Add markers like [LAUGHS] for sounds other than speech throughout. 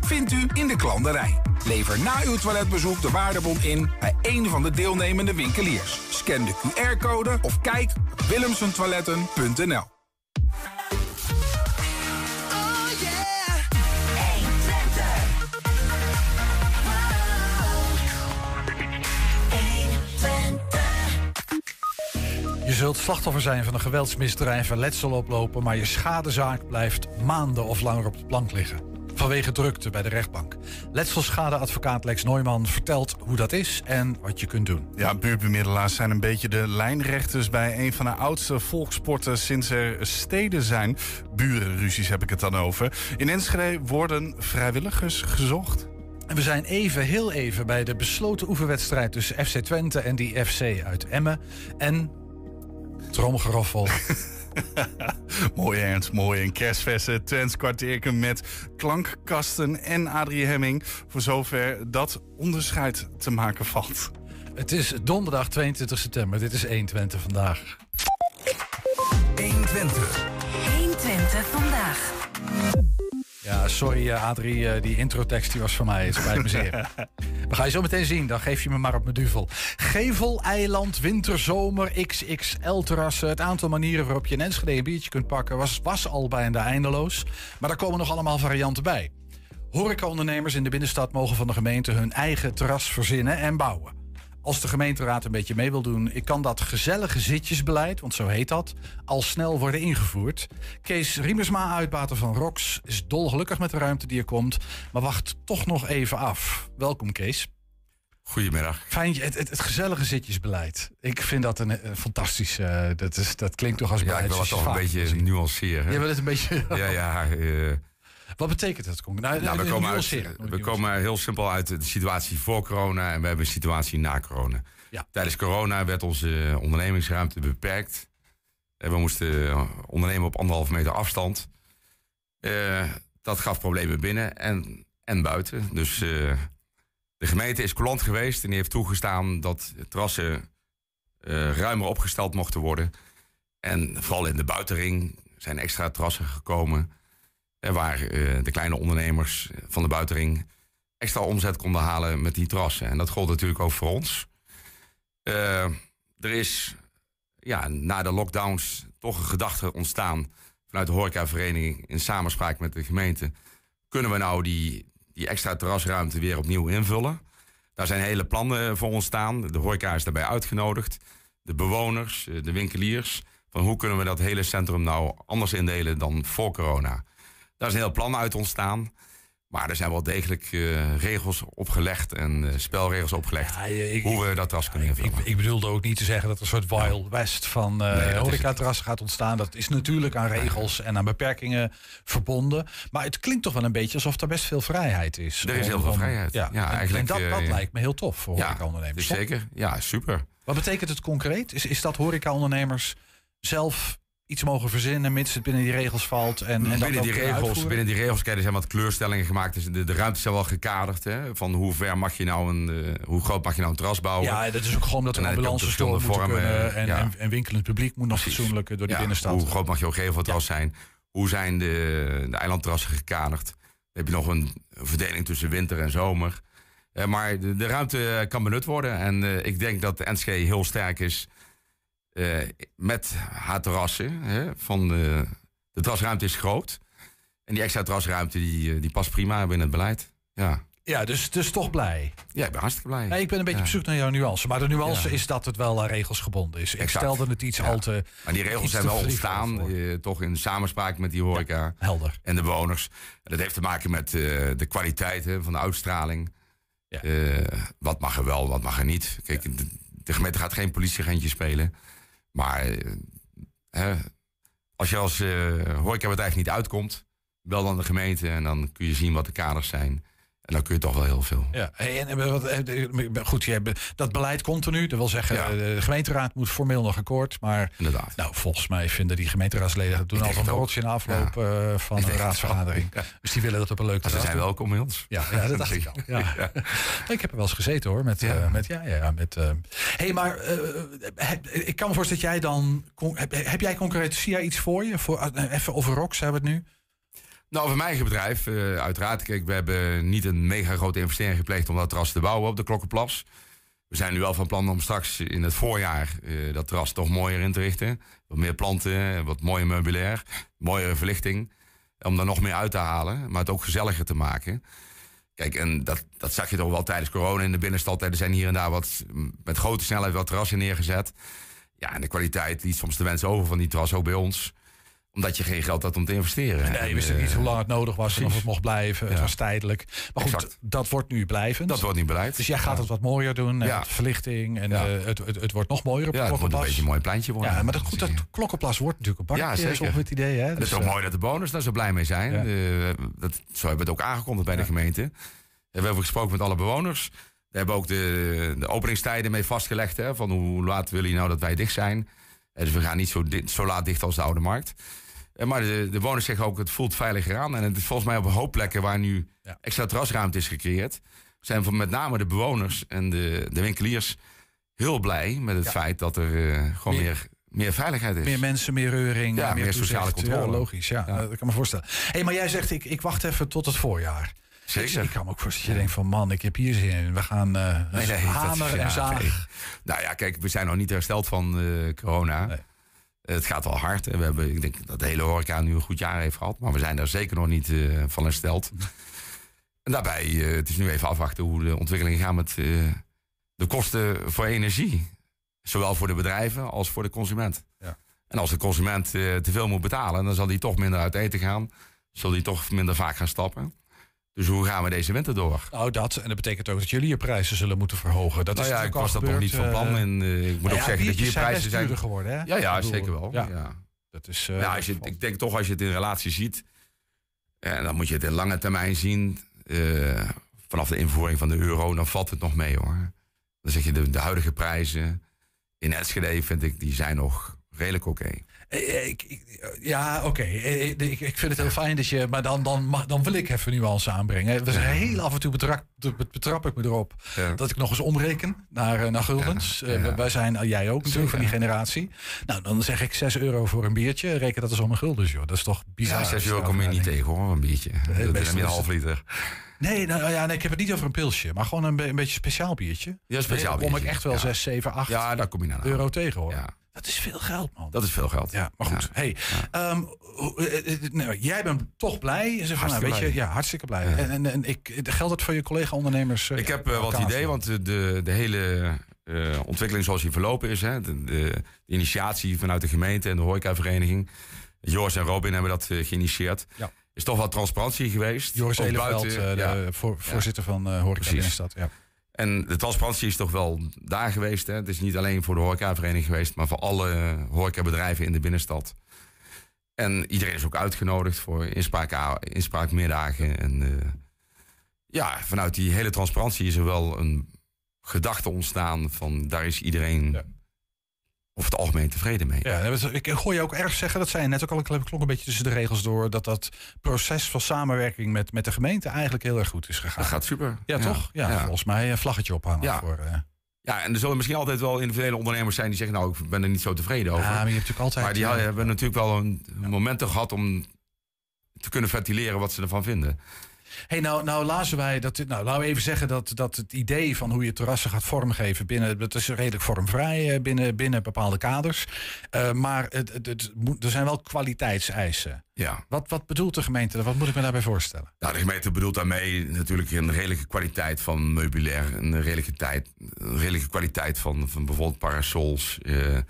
vindt u in de klanderij. Lever na uw toiletbezoek de waardebon in bij een van de deelnemende winkeliers. Scan de QR-code of kijk op willemsentoiletten.nl. Je zult slachtoffer zijn van een geweldsmisdrijf en letsel oplopen, maar je schadezaak blijft maanden of langer op de plank liggen. Vanwege drukte bij de rechtbank. Letselschadeadvocaat Lex Neumann vertelt hoe dat is en wat je kunt doen. Ja, buurtbemiddelaars zijn een beetje de lijnrechters bij een van de oudste volksporten sinds er steden zijn. Burenruzies heb ik het dan over. In Enschede worden vrijwilligers gezocht. En we zijn even, heel even bij de besloten oefenwedstrijd tussen FC Twente en die FC uit Emmen. En tromgeroffel. [LAUGHS] [LAUGHS] mooi Ernst, mooi. Een kerstverse Twents kwartierken met klankkasten en Adrie Hemming. Voor zover dat onderscheid te maken valt. Het is donderdag 22 september. Dit is 120 vandaag. 120. 120 vandaag. Ja, sorry uh, Adrie, uh, die introtekst die was van mij. Het spijt me zeer. [LAUGHS] We gaan je zo meteen zien, dan geef je me maar op mijn duvel. Gevel, eiland, winterzomer, XXL-terrassen. Het aantal manieren waarop je in Enschede een biertje kunt pakken... was, was al bijna eindeloos. Maar daar komen nog allemaal varianten bij. Horecaondernemers in de binnenstad mogen van de gemeente... hun eigen terras verzinnen en bouwen als de gemeenteraad een beetje mee wil doen, ik kan dat gezellige zitjesbeleid, want zo heet dat, al snel worden ingevoerd. Kees Riemersma, uitbater van ROX, is dolgelukkig met de ruimte die er komt, maar wacht toch nog even af. Welkom Kees. Goedemiddag. Fijn, het, het, het gezellige zitjesbeleid. Ik vind dat een, een fantastisch. Uh, dat, is, dat klinkt toch als Ja, ik wil het toch een beetje nuanceren. Je wil het een beetje. ja, ja. Uh, wat betekent dat? Nou, nou, we, komen uit, we komen heel simpel uit de situatie voor corona en we hebben een situatie na corona. Ja. Tijdens corona werd onze ondernemingsruimte beperkt. En we moesten ondernemen op anderhalve meter afstand. Uh, dat gaf problemen binnen en, en buiten. Dus uh, de gemeente is coulant geweest en die heeft toegestaan dat terrassen uh, ruimer opgesteld mochten worden. En vooral in de buitenring zijn extra terrassen gekomen waar uh, de kleine ondernemers van de buitenring extra omzet konden halen met die terrassen. En dat gold natuurlijk ook voor ons. Uh, er is ja, na de lockdowns toch een gedachte ontstaan vanuit de horecavereniging in samenspraak met de gemeente. Kunnen we nou die, die extra terrasruimte weer opnieuw invullen? Daar zijn hele plannen voor ontstaan. De horeca is daarbij uitgenodigd. De bewoners, de winkeliers. Van hoe kunnen we dat hele centrum nou anders indelen dan voor corona? Daar is een heel plan uit ontstaan. Maar er zijn wel degelijk uh, regels opgelegd en uh, spelregels opgelegd. Ja, ik, hoe we dat terras kunnen invullen. Ik, ik, bedoelde ook niet te zeggen dat er een soort wild west van uh, nee, horecaterrassen gaat ontstaan. Dat is natuurlijk aan regels en aan beperkingen verbonden. Maar het klinkt toch wel een beetje alsof er best veel vrijheid is. Er is heel veel vrijheid. Ja, en, eigenlijk, en dat, dat lijkt me heel tof voor horecaondernemers. Zeker, ja, super. Wat betekent het concreet? Is, is dat horecaondernemers zelf iets mogen verzinnen, mits het binnen die regels valt. En, en binnen, die regels, binnen die regels, kijk, er zijn wat kleurstellingen gemaakt. Dus de, de ruimte is wel gekaderd. Hè, van hoe ver mag je nou een, uh, hoe groot mag je nou een terras bouwen? Ja, dat is ook gewoon dat er ambulances door vormen en, ja. en, en, winkelend publiek moet nog fatsoenlijk door die ja, binnenstad. Hoe groot mag je gevelterras ja. zijn? Hoe zijn de, de eilandterrassen gekaderd? Dan heb je nog een verdeling tussen winter en zomer. Uh, maar de, de, ruimte kan benut worden. En uh, ik denk dat de NSG heel sterk is uh, met haar terrassen. Hè, van de, de terrasruimte is groot. En die extra terrasruimte die, eh, die past prima binnen het beleid. Ja. Ja, dus, dus toch blij. Ja, ik ben hartstikke blij. Nee, ik ben een beetje ja. op zoek naar jouw nuance. Maar de nuance ja. is dat het wel aan regels gebonden is. Ik stelde het iets al te. Maar die regels zijn wel ontstaan, uh, toch in samenspraak met die horeca. helder. En de bewoners. Dat heeft te maken met uh, de kwaliteit hè, van de uitstraling. Uh, wat mag er wel, wat mag er niet. Kijk, de, de gemeente gaat geen politieagentje spelen. Maar hè, als je als uh, horecabedrijf niet uitkomt, bel dan de gemeente en dan kun je zien wat de kaders zijn. En dan kun je toch wel heel veel. Ja, en, en wat, goed, je hebt dat beleid continu. Dat wil zeggen, ja. de gemeenteraad moet formeel nog akkoord. Maar Inderdaad. Nou, volgens mij vinden die gemeenteraadsleden doen al een borreltje in afloop ja. van een raadsvergadering. Ja. Dus die willen dat op een leuke Ze zijn welkom bij ons. Ja, ja dat dacht ik al. Ja. ik heb er wel eens gezeten hoor. Met, uh, met, ja, ja, met, uh, hey, maar heb, ik kan me voorstellen dat jij dan. Heb, heb jij concreet, zie jij iets voor je? Voor, even over Rox hebben we het nu. Nou, voor mijn eigen bedrijf, uh, uiteraard. Kijk, we hebben niet een mega grote investering gepleegd om dat terras te bouwen op de Klokkenplas. We zijn nu wel van plan om straks in het voorjaar uh, dat terras toch mooier in te richten. Wat meer planten, wat mooier meubilair, mooiere verlichting. Om daar nog meer uit te halen, maar het ook gezelliger te maken. Kijk, en dat, dat zag je toch wel tijdens corona in de binnenstad. Er zijn hier en daar wat met grote snelheid wat terrassen neergezet. Ja, en de kwaliteit liet soms de wensen over van die terras ook bij ons omdat je geen geld had om te investeren. Nee, je wist niet hoe lang het nodig was en of het mocht blijven. Het was tijdelijk. Maar goed, dat wordt nu blijvend. Dat wordt niet beleid. Dus jij gaat het wat mooier doen. Ja. Verlichting en uh, het, het, het, wordt nog mooier op ja, het moet een beetje een mooi pleintje worden. Ja, maar dat, goed, dat Klokkenplas wordt natuurlijk een bakje. Ja, zeker. het idee. Hè? Dus, het is ook dus, mooi dat de bewoners daar zo blij mee zijn. dat, zo hebben we het ook aangekondigd bij de gemeente. We hebben gesproken met alle bewoners. We hebben ook de, de openingstijden mee vastgelegd. Hè, van hoe laat willen jullie nou dat wij dicht zijn. Dus we gaan niet zo, zo laat dicht als de Oude Markt. Eh, maar de, de bewoners zeggen ook, het voelt veiliger aan. En het is volgens mij op een hoop plekken waar nu extra terrasruimte is gecreëerd... zijn van met name de bewoners en de, de winkeliers heel blij met het feit dat er uh, gewoon meer, meer, veiligheid is. Meer mensen, meer reuring, ja, meer, meer sociale controle. Ja, logisch, ja, dat kan me voorstellen. hey, maar jij zegt, ik, ik wacht even tot het voorjaar. Zeker. Ik kan me ook voorstellen je denkt van man, ik heb hier zin in. We gaan uh, nee, nee, hamer en zaag. Nou ja, kijk, we zijn nog niet hersteld van uh, corona. Het gaat wel hard. We hebben, ik denk dat de hele horeca nu een goed jaar heeft gehad. Maar we zijn daar zeker nog niet uh, van hersteld. [LAUGHS] En daarbij, uh, het is nu even afwachten hoe de ontwikkelingen gaan met uh, de kosten voor energie. Zowel voor de bedrijven als voor de consument. Ja. En als de consument te veel moet betalen, dan zal die toch minder uit eten gaan. Zal die toch minder vaak gaan stappen. Dus hoe gaan we deze winter door? Nou, dat. En dat betekent ook dat jullie je prijzen zullen moeten verhogen. Dat nou is ja, ik was dat nog niet van plan. En uh, ik moet ook zeggen dat je prijzen zijn... geworden, hè? Ja, ja zeker wel. Ja. ja. Dat is, uh, ja, als je, ik denk toch als je het in relatie ziet... En dan moet je het in lange termijn zien. Uh, vanaf de invoering van de euro, dan valt het nog mee hoor. Dan zeg je de, de huidige prijzen in Enschede vind ik, die zijn nog redelijk oké. Eh, eh, ik, ja, oké. Eh, ik, ik, vind het heel fijn dat je. Maar dan, dan, dan wil ik even nuance aanbrengen. Zijn heel af en toe betrap, betrap ik me erop dat ik nog eens omreken naar, naar guldens. wij zijn, jij ook natuurlijk, van die generatie. Nou, dan zeg ik 6 euro voor een biertje. Reken dat eens om een guldens, joh. Dat is toch bizar. Ja, 6 euro kom je niet tegen hoor, een biertje. Dat is een half liter. Nee, nou, ja, nee, ik heb het niet over een pilsje, maar gewoon een, een beetje speciaal biertje. Ja, speciaal biertje. Kom ik echt wel 6, 7, 8 ja, daar kom je naar euro tegen hoor. Ja. Dat is veel geld, man. Dat is veel geld. Ja, maar goed. Hey, um, nou, jij bent toch blij? Zeg van, nou, weet je, ja, hartstikke blij. En, en, en ik, geldt het voor je collega-ondernemers? ik heb uh, wat idee, want de, de hele uh, ontwikkeling zoals die verlopen is, hè, de, de, initiatie vanuit de gemeente en de horecavereniging, Joris en Robin hebben dat uh, geïnitieerd. Ja. Is toch wel transparantie geweest. Joris Eleveld, buiten, de voor, voorzitter van uh, Horeca Binnenstad. Ja. En de transparantie is toch wel daar geweest. Hè? Het is niet alleen voor de horecavereniging geweest, maar voor alle horecabedrijven in de binnenstad. En iedereen is ook uitgenodigd voor inspraak, inspraakmiddagen. En uh, ja, vanuit die hele transparantie is er wel een gedachte ontstaan van daar is iedereen over het algemeen tevreden mee. Ja, ik hoor je ook erg zeggen, dat zei je net ook al, ik klonk een beetje tussen de regels door, dat dat proces van samenwerking met, met de gemeente eigenlijk heel erg goed is gegaan. Dat gaat super. Ja, toch? Ja, volgens mij een vlaggetje ophangen ja. voor... Uh... Ja, en er zullen misschien altijd wel individuele ondernemers zijn die zeggen, nou, ik ben er niet zo tevreden over. Ja, maar je hebt natuurlijk altijd... Maar die hebben natuurlijk wel een momenten gehad om te kunnen ventileren wat ze ervan vinden hey, nou, nou lazen wij dat. Nou, laten we even zeggen dat, dat het idee van hoe je terrassen gaat vormgeven binnen. Dat is redelijk vormvrij eh, binnen, binnen bepaalde kaders. Uh, maar het, het, het, er zijn wel kwaliteitseisen. Ja. Wat, wat bedoelt de gemeente? Wat moet ik me daarbij voorstellen? Nou, de gemeente bedoelt daarmee natuurlijk een redelijke kwaliteit van meubilair. Een redelijke, tijd, een redelijke kwaliteit van, van bijvoorbeeld parasols. Uh, en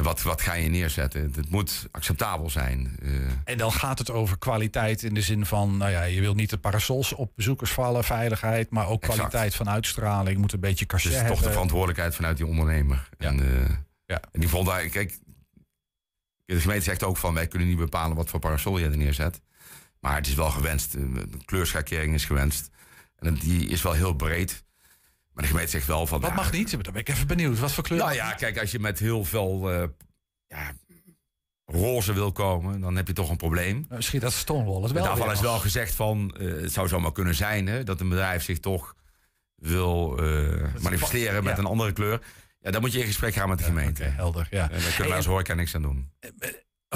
wat, wat ga je neerzetten? Het moet acceptabel zijn. Uh. En dan gaat het over kwaliteit in de zin van, nou ja, je wil niet de parasols op bezoekers vallen, veiligheid, maar ook kwaliteit van uitstraling. Moet een beetje cachet dus hebben. toch de verantwoordelijkheid vanuit die ondernemer. Ja. En, uh, ja. en die vond daar, kijk, de gemeente zegt ook van, wij kunnen niet bepalen wat voor parasol je er neerzet. Maar het is wel gewenst. De kleurschakering is gewenst. En die is wel heel breed. Maar de gemeente zegt wel van... Wat mag niet? Dan ben ik even benieuwd. Wat voor kleur? Nou ja, kijk, als je met heel veel uh, ja, roze wil komen, dan heb je toch een probleem. Nou, misschien dat Stonewall het wel Daarvan is wel gezegd van, uh, het zou zomaar kunnen zijn... Hè, dat een bedrijf zich toch wil uh, manifesteren met een andere kleur. Ja, dan moet je in gesprek gaan met de gemeente. Okay, helder, ja. En daar kunnen wij als horeca niks aan doen.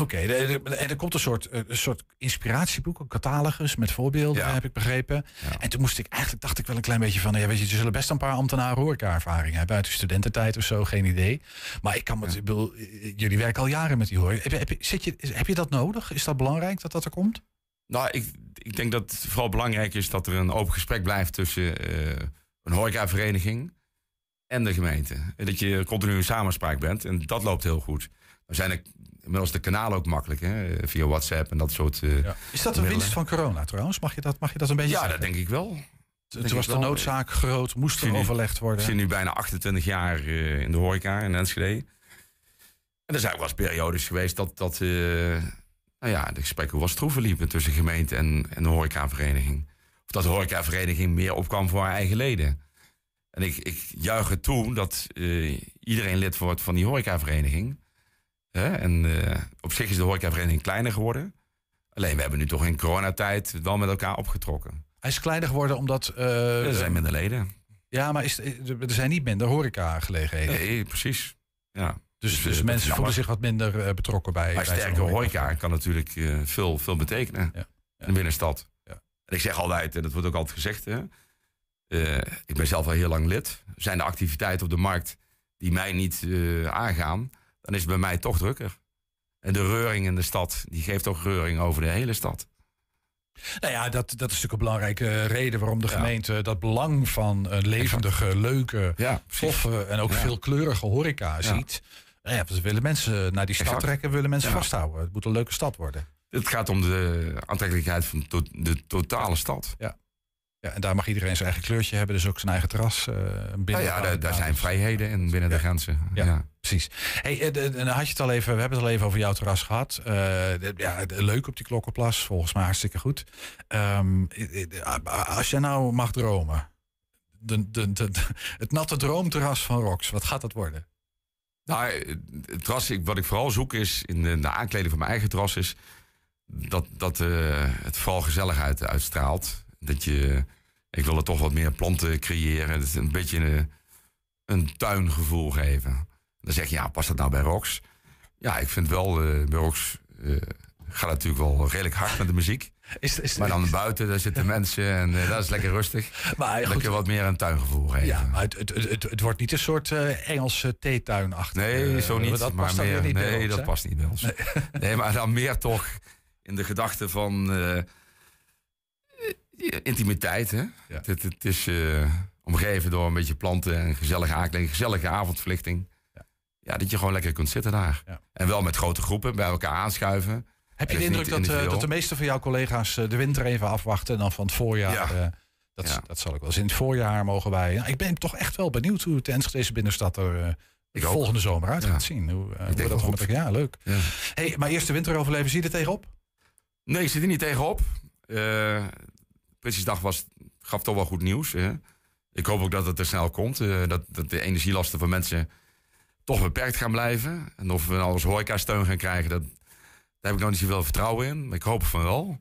Oké, en er komt een soort, een soort inspiratieboek, een catalogus met voorbeelden, heb ik begrepen. En toen moest ik eigenlijk, dacht ik wel een klein beetje van, ja, weet je, er zullen best een paar ambtenaren horeca-ervaring hebben uit de studententijd of zo, geen idee. Maar ik kan me, ja. jullie werken al jaren met die horeca. Heb je, heb, je, zit je, heb je dat nodig? Is dat belangrijk dat dat er komt? Nou, ik, ik denk dat het vooral belangrijk is dat er een open gesprek blijft tussen uh, een horecavereniging en de gemeente. En dat je continu in samenspraak bent. En dat loopt heel goed. We zijn er inmiddels de kanalen ook makkelijk, hè? via WhatsApp en dat soort. Uh, ja. Is dat een winst van corona trouwens? Mag je dat, mag je dat een beetje? Ja, dat denk ik wel. Het was de noodzaak groot, moest er overlegd worden. Ik zit nu bijna 28 jaar uh, in de horeca in Enschede. En er zijn ook wel eens periodes geweest dat, dat uh, nou ja, de gesprekken was stroeven liepen tussen gemeente en, en de horecavereniging. Of dat de horecavereniging meer opkwam voor haar eigen leden. En ik, ik juich het toe dat iedereen lid wordt van die horecavereniging. En uh, op zich is de horecavereniging kleiner geworden. Alleen we hebben nu toch in coronatijd wel met elkaar opgetrokken. Hij is kleiner geworden omdat... Uh, er zijn minder leden. Ja, maar is, er zijn niet minder horecagelegenheden. Nee, precies. Ja. Dus, dus, dus mensen voelen zich wat minder uh, betrokken bij. Maar sterke horeca kan natuurlijk veel, veel betekenen ja. in de binnenstad. Ja. En ik zeg altijd, en dat wordt ook altijd gezegd... Hè, ik ben zelf al heel lang lid. Zijn de activiteiten op de markt die mij niet aangaan dan is het bij mij toch drukker. En de reuring in de stad, die geeft toch reuring over de hele stad. Nou ja, dat, dat is natuurlijk een belangrijke reden waarom de gemeente dat belang van een levendige, leuke, ja, toffe en ook veelkleurige horeca ziet. Nou ja, we willen mensen naar die stad trekken, willen mensen vasthouden. Het moet een leuke stad worden. Het gaat om de aantrekkelijkheid van de totale stad. Ja. Ja, en daar mag iedereen zijn eigen kleurtje hebben, dus ook zijn eigen terras. Uh, binnen nou ja, daar, zijn vrijheden in binnen de grenzen. Ja, precies. Hey, dan eh, had je het al even, we hebben het al even over jouw terras gehad. Uh, ja, leuk op die Klokkenplas, volgens mij hartstikke goed. Um, als jij nou mag dromen, de, de, de, het natte droomterras van Rox, wat gaat dat worden? Nou, het terras, wat ik vooral zoek is in de, de aankleding van mijn eigen terras, is dat, dat uh, het vooral gezelligheid uitstraalt. Dat je ik wil er toch wat meer planten creëren. Dat is een beetje een, een tuingevoel geven. Dan zeg je, ja, past dat nou bij Rox? Ja, ik vind wel, uh, bij Rox uh, gaat natuurlijk wel redelijk hard met de muziek. [LAUGHS] Is, is, maar dan buiten, daar zitten mensen en uh, dat is lekker rustig. [LAUGHS] Maar goed, lekker wat meer een tuingevoel geven. Ja, maar het, het, het, het wordt niet een soort uh, Engelse theetuin achter. Nee, zo niet. Dat past maar meer, niet nee, ons, dat past niet bij ons. Nee. [LAUGHS] nee. maar dan meer toch in de gedachte van intimiteit, hè? Het, het, is uh, omgeven door een beetje planten en gezellige aankleding, gezellige avondverlichting. Ja. ja. dat je gewoon lekker kunt zitten daar. Ja. En wel met grote groepen bij elkaar aanschuiven. Heb je de indruk dat, uh, dat de meeste van jouw collega's uh, de winter even afwachten en dan van het voorjaar... Ja. dat, dat zal ik wel eens in het voorjaar mogen wij. Ik ben toch echt wel benieuwd hoe het deze binnenstad er de volgende zomer uit gaat zien. Hoe, ik denk dat goed. Ja, leuk. Hey, maar eerst de winteroverleven, zie je er tegenop? Nee, ik zit er niet tegenop. Prinsjesdag was, gaf toch wel goed nieuws. Hè? Ik hoop ook dat het er snel komt. Uh, dat, dat de energielasten van mensen toch beperkt gaan blijven. En of we nou als horeca steun gaan krijgen, dat, daar heb ik nog niet zoveel vertrouwen in. Maar ik hoop van wel.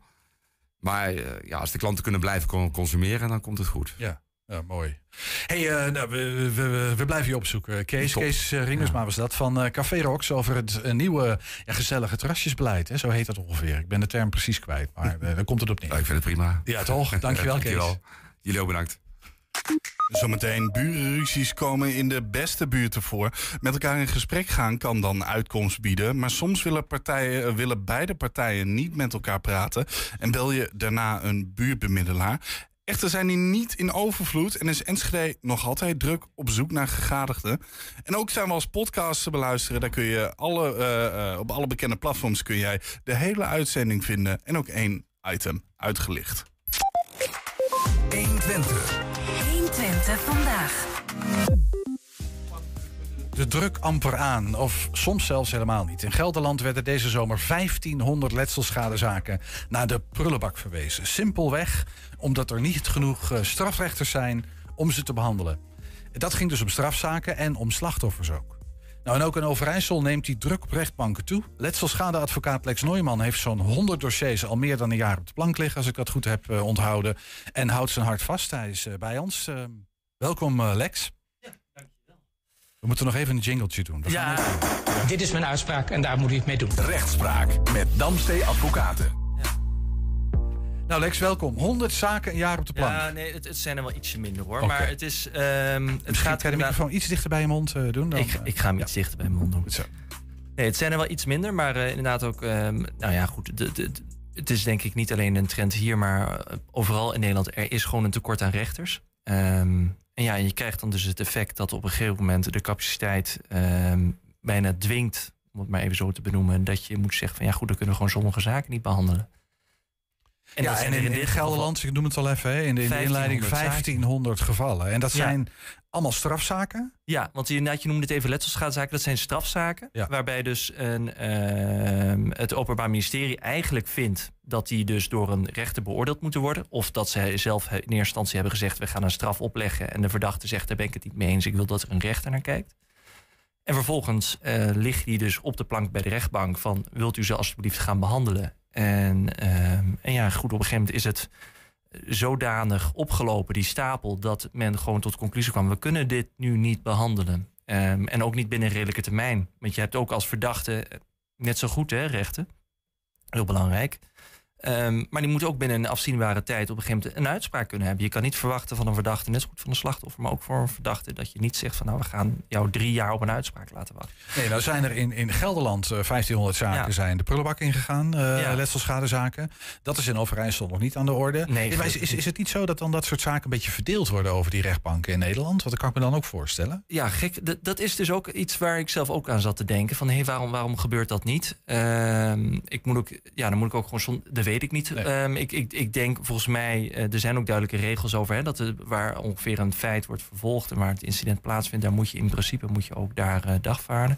Maar uh, ja, als de klanten kunnen blijven consumeren, dan komt het goed. Ja. Ja, mooi. Hey, uh, nou, we, we, we, blijven je opzoeken. Kees, Kees uh, Ringersma ja. was dat van uh, Café Rox over het nieuwe ja, gezellige terrasjesbeleid. Hè? Zo heet dat ongeveer. Ik ben de term precies kwijt, maar daar komt het op neer. Ja, ik vind het prima. Ja, toch? Dankjewel, [LAUGHS] Kees. Dankjewel. Jullie ook bedankt. Zometeen burenruzies komen in de beste buurten voor. Met elkaar in gesprek gaan kan dan uitkomst bieden. Maar soms willen, partijen, willen beide partijen niet met elkaar praten. En bel je daarna een buurtbemiddelaar. Echter zijn die niet in overvloed en is Enschede nog altijd druk op zoek naar gegadigden. En ook zijn we als podcast te beluisteren. Daar kun je alle, uh, uh, op alle bekende platforms kun jij de hele uitzending vinden en ook één item uitgelicht. 120. 120 vandaag druk amper aan, of soms zelfs helemaal niet. In Gelderland werden deze zomer 1500 letselschadezaken naar de prullenbak verwezen. Simpelweg omdat er niet genoeg eh, strafrechters zijn om ze te behandelen. Dat ging dus om strafzaken en om slachtoffers ook. Nou, en ook in Overijssel neemt die druk op rechtbanken toe. Letselschadeadvocaat Lex Neumann heeft zo'n 100 dossiers al meer dan een jaar op de plank liggen, als ik dat goed heb uh, onthouden. En houdt zijn hart vast. Hij is uh, bij ons. Welkom, Lex. We moeten nog even een jingletje doen. ja, dit is mijn uitspraak en daar moet u het mee doen. Rechtspraak met Damstee Advocaten. Nou, Lex, welkom. 100 zaken een jaar op de plank. Ja, nee, het, het zijn er wel ietsje minder hoor. Maar het is. Um, het gaat kan je de microfoon iets dichter bij je mond uh, doen? Dan, ik, ik, ga hem iets dichter bij mijn mond doen. Goed zo. Nee, het zijn er wel iets minder, maar uh, inderdaad ook. Um, nou ja, goed. De, de, het is denk ik niet alleen een trend hier, maar eh, overal in Nederland. Er is gewoon een tekort aan rechters. Um, en ja, je krijgt dan dus het effect dat op een gegeven moment de capaciteit bijna dwingt, om het maar even zo te benoemen, dat je moet zeggen van ja, goed, dan kunnen we gewoon sommige zaken niet behandelen. En ja, en in, in Gelderland, ik noem het al even, hè, in de, in de inleiding 1500 gevallen. En dat zijn allemaal strafzaken? Ja, want je, je noemde het even letselschadezaken. Dat zijn strafzaken. Waarbij dus een, uh, het Openbaar Ministerie eigenlijk vindt dat die dus door een rechter beoordeeld moeten worden. Of dat ze zelf in eerste instantie hebben gezegd: we gaan een straf opleggen. En de verdachte zegt: daar ben ik het niet mee eens. Ik wil dat er een rechter naar kijkt. En vervolgens uh, ligt die dus op de plank bij de rechtbank van... wilt u ze alsjeblieft gaan behandelen? En, ehm, en ja, goed, op een gegeven moment is het zodanig opgelopen, die stapel, dat men gewoon tot de conclusie kwam: we kunnen dit nu niet behandelen. Ehm, en ook niet binnen redelijke termijn. Want je hebt ook als verdachte eh, net zo goed hè, rechten. Heel belangrijk. Ehm, maar die moet ook binnen een afzienbare tijd op een gegeven moment een uitspraak kunnen hebben. Je kan niet verwachten van een verdachte, net zo goed van een slachtoffer, maar ook voor een verdachte, dat je niet zegt van nou we gaan jou drie jaar op een uitspraak laten wachten. Nee, nou zijn er in, in Gelderland uh, 1500 zaken zijn de prullenbak ingegaan, uh, ja. letselschadezaken. Dat is in Overijssel nog niet aan de orde. Nee, is, is, is, het niet zo dat dan dat soort zaken een beetje verdeeld worden over die rechtbanken in Nederland? Want dat kan ik me dan ook voorstellen. Ja, gek. dat is dus ook iets waar ik zelf ook aan zat te denken. Van hé, hey, waarom, waarom gebeurt dat niet? Uh, ik moet ook, ja, dan moet ik ook gewoon de weet ik niet. Ehm, ik, ik, ik denk volgens mij, uh, er zijn ook duidelijke regels over. Hè, dat er, waar ongeveer een feit wordt vervolgd en waar het incident plaatsvindt, daar moet je in principe moet je ook daar uh, dagvaarden.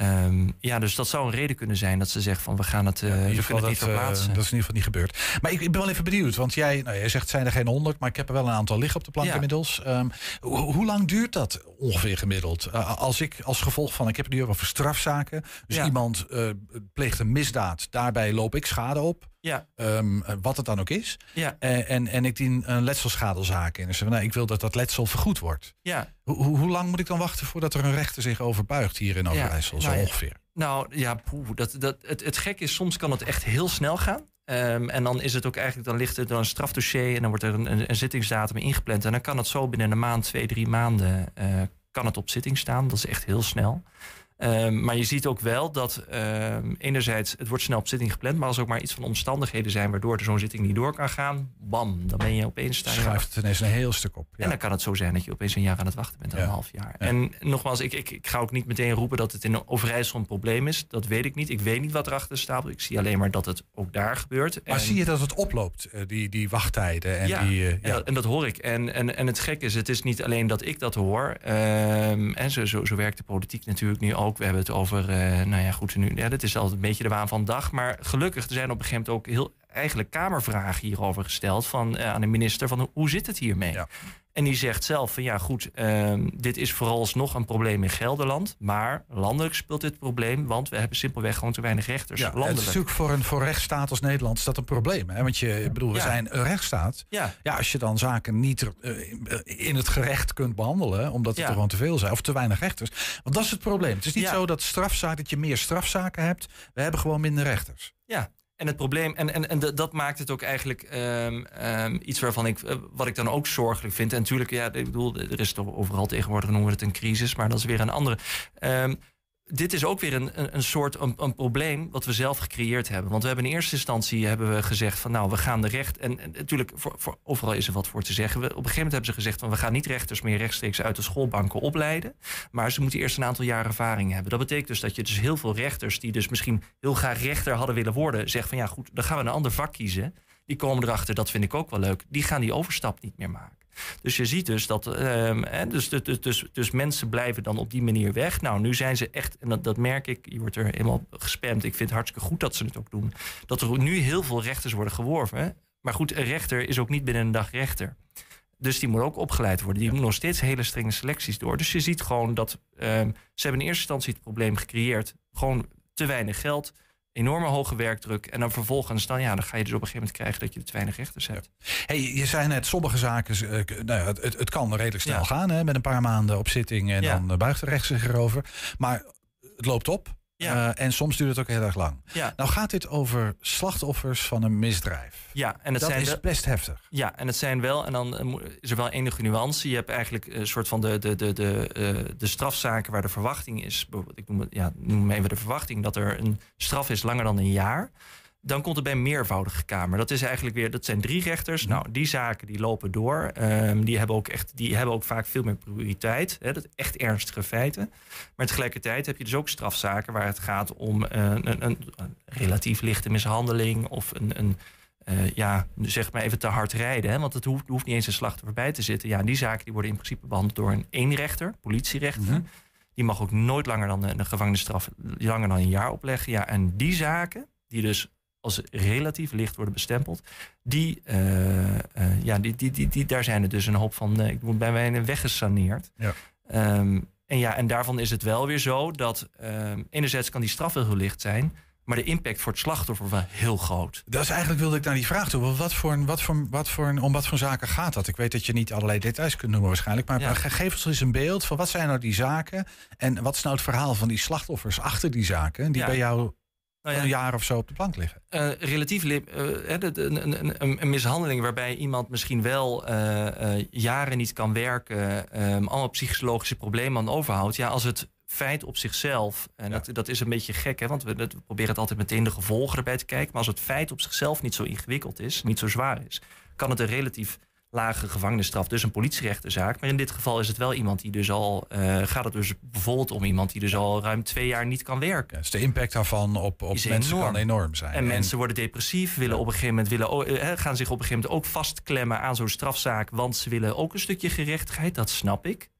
Um, ja, dus dat zou een reden kunnen zijn dat ze zeggen van we gaan het, uh, ja, we kunnen het niet verplaatsen. dat is in ieder geval niet gebeurd. Maar ik, ik, ben wel even benieuwd, want jij, nou, jij zegt zijn er geen honderd, maar ik heb er wel een aantal liggen op de plank ja. inmiddels. Um, hoe lang duurt dat ongeveer gemiddeld? Uh, als ik als gevolg van, ik heb het nu over strafzaken, dus ja. iemand pleegt een misdaad, daarbij loop ik schade op. Ja. Um, wat het dan ook is. Ja. Uh, en, en ik dien een letselschadelzaak in. Dus nou, ik wil dat dat letsel vergoed wordt. Ja. Ho hoe lang moet ik dan wachten voordat er een rechter zich overbuigt hier in Overijssel, ja. zo nou, ongeveer? Nou ja, poeh, dat, dat, het, het gek is, soms kan het echt heel snel gaan. Um, en dan is het ook eigenlijk, dan ligt er dan een strafdossier en dan wordt er een, een, een, zittingsdatum ingepland. En dan kan het zo binnen een maand, twee, drie maanden, uh, kan het op zitting staan. Dat is echt heel snel. Um, maar je ziet ook wel dat um, enerzijds het wordt snel op zitting gepland, maar als er ook maar iets van omstandigheden zijn waardoor er zo'n zitting niet door kan gaan, bam, dan ben je opeens staan. Schuift het ineens een heel stuk op. Ja. En dan kan het zo zijn dat je opeens een jaar aan het wachten bent, ja. een half jaar. Ja. En nogmaals, ik, ik, ik, ga ook niet meteen roepen dat het in Overijssel een probleem is. Dat weet ik niet. Ik weet niet wat er achter staat. Ik zie alleen maar dat het ook daar gebeurt. Maar en... zie je dat het oploopt, eh, die, die wachttijden? En, ja, die, uh, en, dat, en dat hoor ik. En, en, en het gek is, het is niet alleen dat ik dat hoor. Um, en zo, zo, zo werkt de politiek natuurlijk nu ook. We hebben het over uh, nou ja, goed, nu, ja, dat is altijd een beetje de waan van dag. Maar gelukkig, er zijn op een gegeven moment ook heel eigenlijk kamervragen hierover gesteld van, uh, aan de minister van hoe zit het hiermee? Ja. En die zegt zelf van ja goed, uh, dit is vooralsnog een probleem in Gelderland. Maar landelijk speelt dit probleem, want we hebben simpelweg gewoon te weinig rechters. Ja, landelijk. Het is natuurlijk voor een voor rechtsstaat als Nederland is dat een probleem. Hè? Want je, bedoel, we Ja. zijn een rechtsstaat. Ja. Ja, als je dan zaken niet uh, in het gerecht kunt behandelen, omdat het Ja. er gewoon te veel zijn, of te weinig rechters. Want dat is het probleem. Het is niet zo dat strafzaak, dat je meer strafzaken hebt. We hebben gewoon minder rechters. Ja, en het probleem, en, en, en dat maakt het ook eigenlijk ehm, ehm, iets waarvan ik, eh, wat ik dan ook zorgelijk vind. En natuurlijk, ja, ik bedoel, er is toch overal tegenwoordig noemen we het een crisis, maar dat is weer een andere. Ehm, dit is ook weer een, een, soort een, probleem wat we zelf gecreëerd hebben. Want we hebben in eerste instantie hebben we gezegd van nou, we gaan de recht. En, natuurlijk, voor, voor, overal is er wat voor te zeggen. We, op een gegeven moment hebben ze gezegd van we gaan niet rechters meer rechtstreeks uit de schoolbanken opleiden. Maar ze moeten eerst een aantal jaar ervaring hebben. Dat betekent dus dat je dus heel veel rechters die dus misschien heel graag rechter hadden willen worden, zeggen van ja goed, dan gaan we een ander vak kiezen. Die komen erachter, dat vind ik ook wel leuk. Die gaan die overstap niet meer maken. Dus je ziet dus dat. ehm, hè, dus, dus, dus, dus mensen blijven dan op die manier weg. Nou, nu zijn ze echt, en dat, dat merk ik, je wordt er helemaal gespamd. Ik vind het hartstikke goed dat ze het ook doen. Dat er nu heel veel rechters worden geworven. Hè. Maar goed, een rechter is ook niet binnen een dag rechter. Dus die moet ook opgeleid worden. Die moet nog steeds hele strenge selecties door. Dus je ziet gewoon dat ehm, ze hebben in eerste instantie het probleem gecreëerd. Gewoon te weinig geld. Enorme hoge werkdruk. En dan vervolgens, dan, ja, dan ga je dus op een gegeven moment krijgen dat je te weinig rechters hebt. Hey, je zei net, sommige zaken, uh, nou, het, het, kan redelijk snel gaan, hè, met een paar maanden op zitting en dan buigt de recht zich erover. Maar het loopt op. Ja. Uh, en soms duurt het ook heel erg lang. Ja. Nou gaat dit over slachtoffers van een misdrijf. Ja, en dat zijn is best heftig. Ja, en het zijn wel, en dan eh, is er wel enige nuance. Je hebt eigenlijk een soort van de, de, de, de, uh, de strafzaken waar de verwachting is. Ik noem, ja, noem even de verwachting dat er een straf is langer dan een jaar. Dan komt er bij een meervoudige kamer. Dat is eigenlijk weer, dat zijn drie rechters. Mhm. Nou, die zaken die lopen door. Um, die, hebben ook echt, die hebben ook vaak veel meer prioriteit. Hè, dat echt ernstige feiten. Maar tegelijkertijd heb je dus ook strafzaken waar het gaat om een, een, een relatief lichte mishandeling of een, een uh, ja, zeg maar even te hard rijden. Hè? Want het hoeft, hoeft niet eens een slachtoffer bij te zitten. Ja, die zaken die worden in principe behandeld door een eenrechter, politierechter. Mm Die mag ook nooit langer dan een gevangenisstraf, langer dan een jaar opleggen. Ja, en die zaken, die dus als relatief licht worden bestempeld. Die, uh, uh, ja, die, die, die, die, daar zijn er dus een hoop van, uh, ik moet bij mij weggesaneerd. Ja. Um, en ja, en daarvan is het wel weer zo dat um, enerzijds kan die straf wel heel licht zijn. Maar de impact voor het slachtoffer wel heel groot. Dat is eigenlijk wilde ik naar die vraag toe. Wat voor, wat voor, wat voor, om wat voor zaken gaat dat? Ik weet dat je niet allerlei details kunt noemen waarschijnlijk. Maar ja. geef ons eens een beeld van wat zijn nou die zaken. En wat is nou het verhaal van die slachtoffers achter die zaken. Die bij jou nou ja, een jaar of zo op de plank liggen. Uh, relatief uh, een, een, een, mishandeling waarbij iemand misschien wel uh, jaren niet kan werken, um, allemaal psychologische problemen aan overhoudt. Ja, als het feit op zichzelf, en dat, dat is een beetje gek, hè, want we, we, proberen het altijd meteen de gevolgen erbij te kijken. Maar als het feit op zichzelf niet zo ingewikkeld is, niet zo zwaar is, kan het een relatief lage gevangenisstraf, dus een politierechterzaak. Maar in dit geval is het wel iemand die dus al, uh, gaat het dus bijvoorbeeld om iemand die dus al ruim twee jaar niet kan werken. Ja, dus de impact daarvan op, op mensen enorm. kan enorm zijn. En, mensen worden depressief, willen op een gegeven moment willen, uh, gaan zich op een gegeven moment ook vastklemmen aan zo'n strafzaak, want ze willen ook een stukje gerechtigheid, dat snap ik.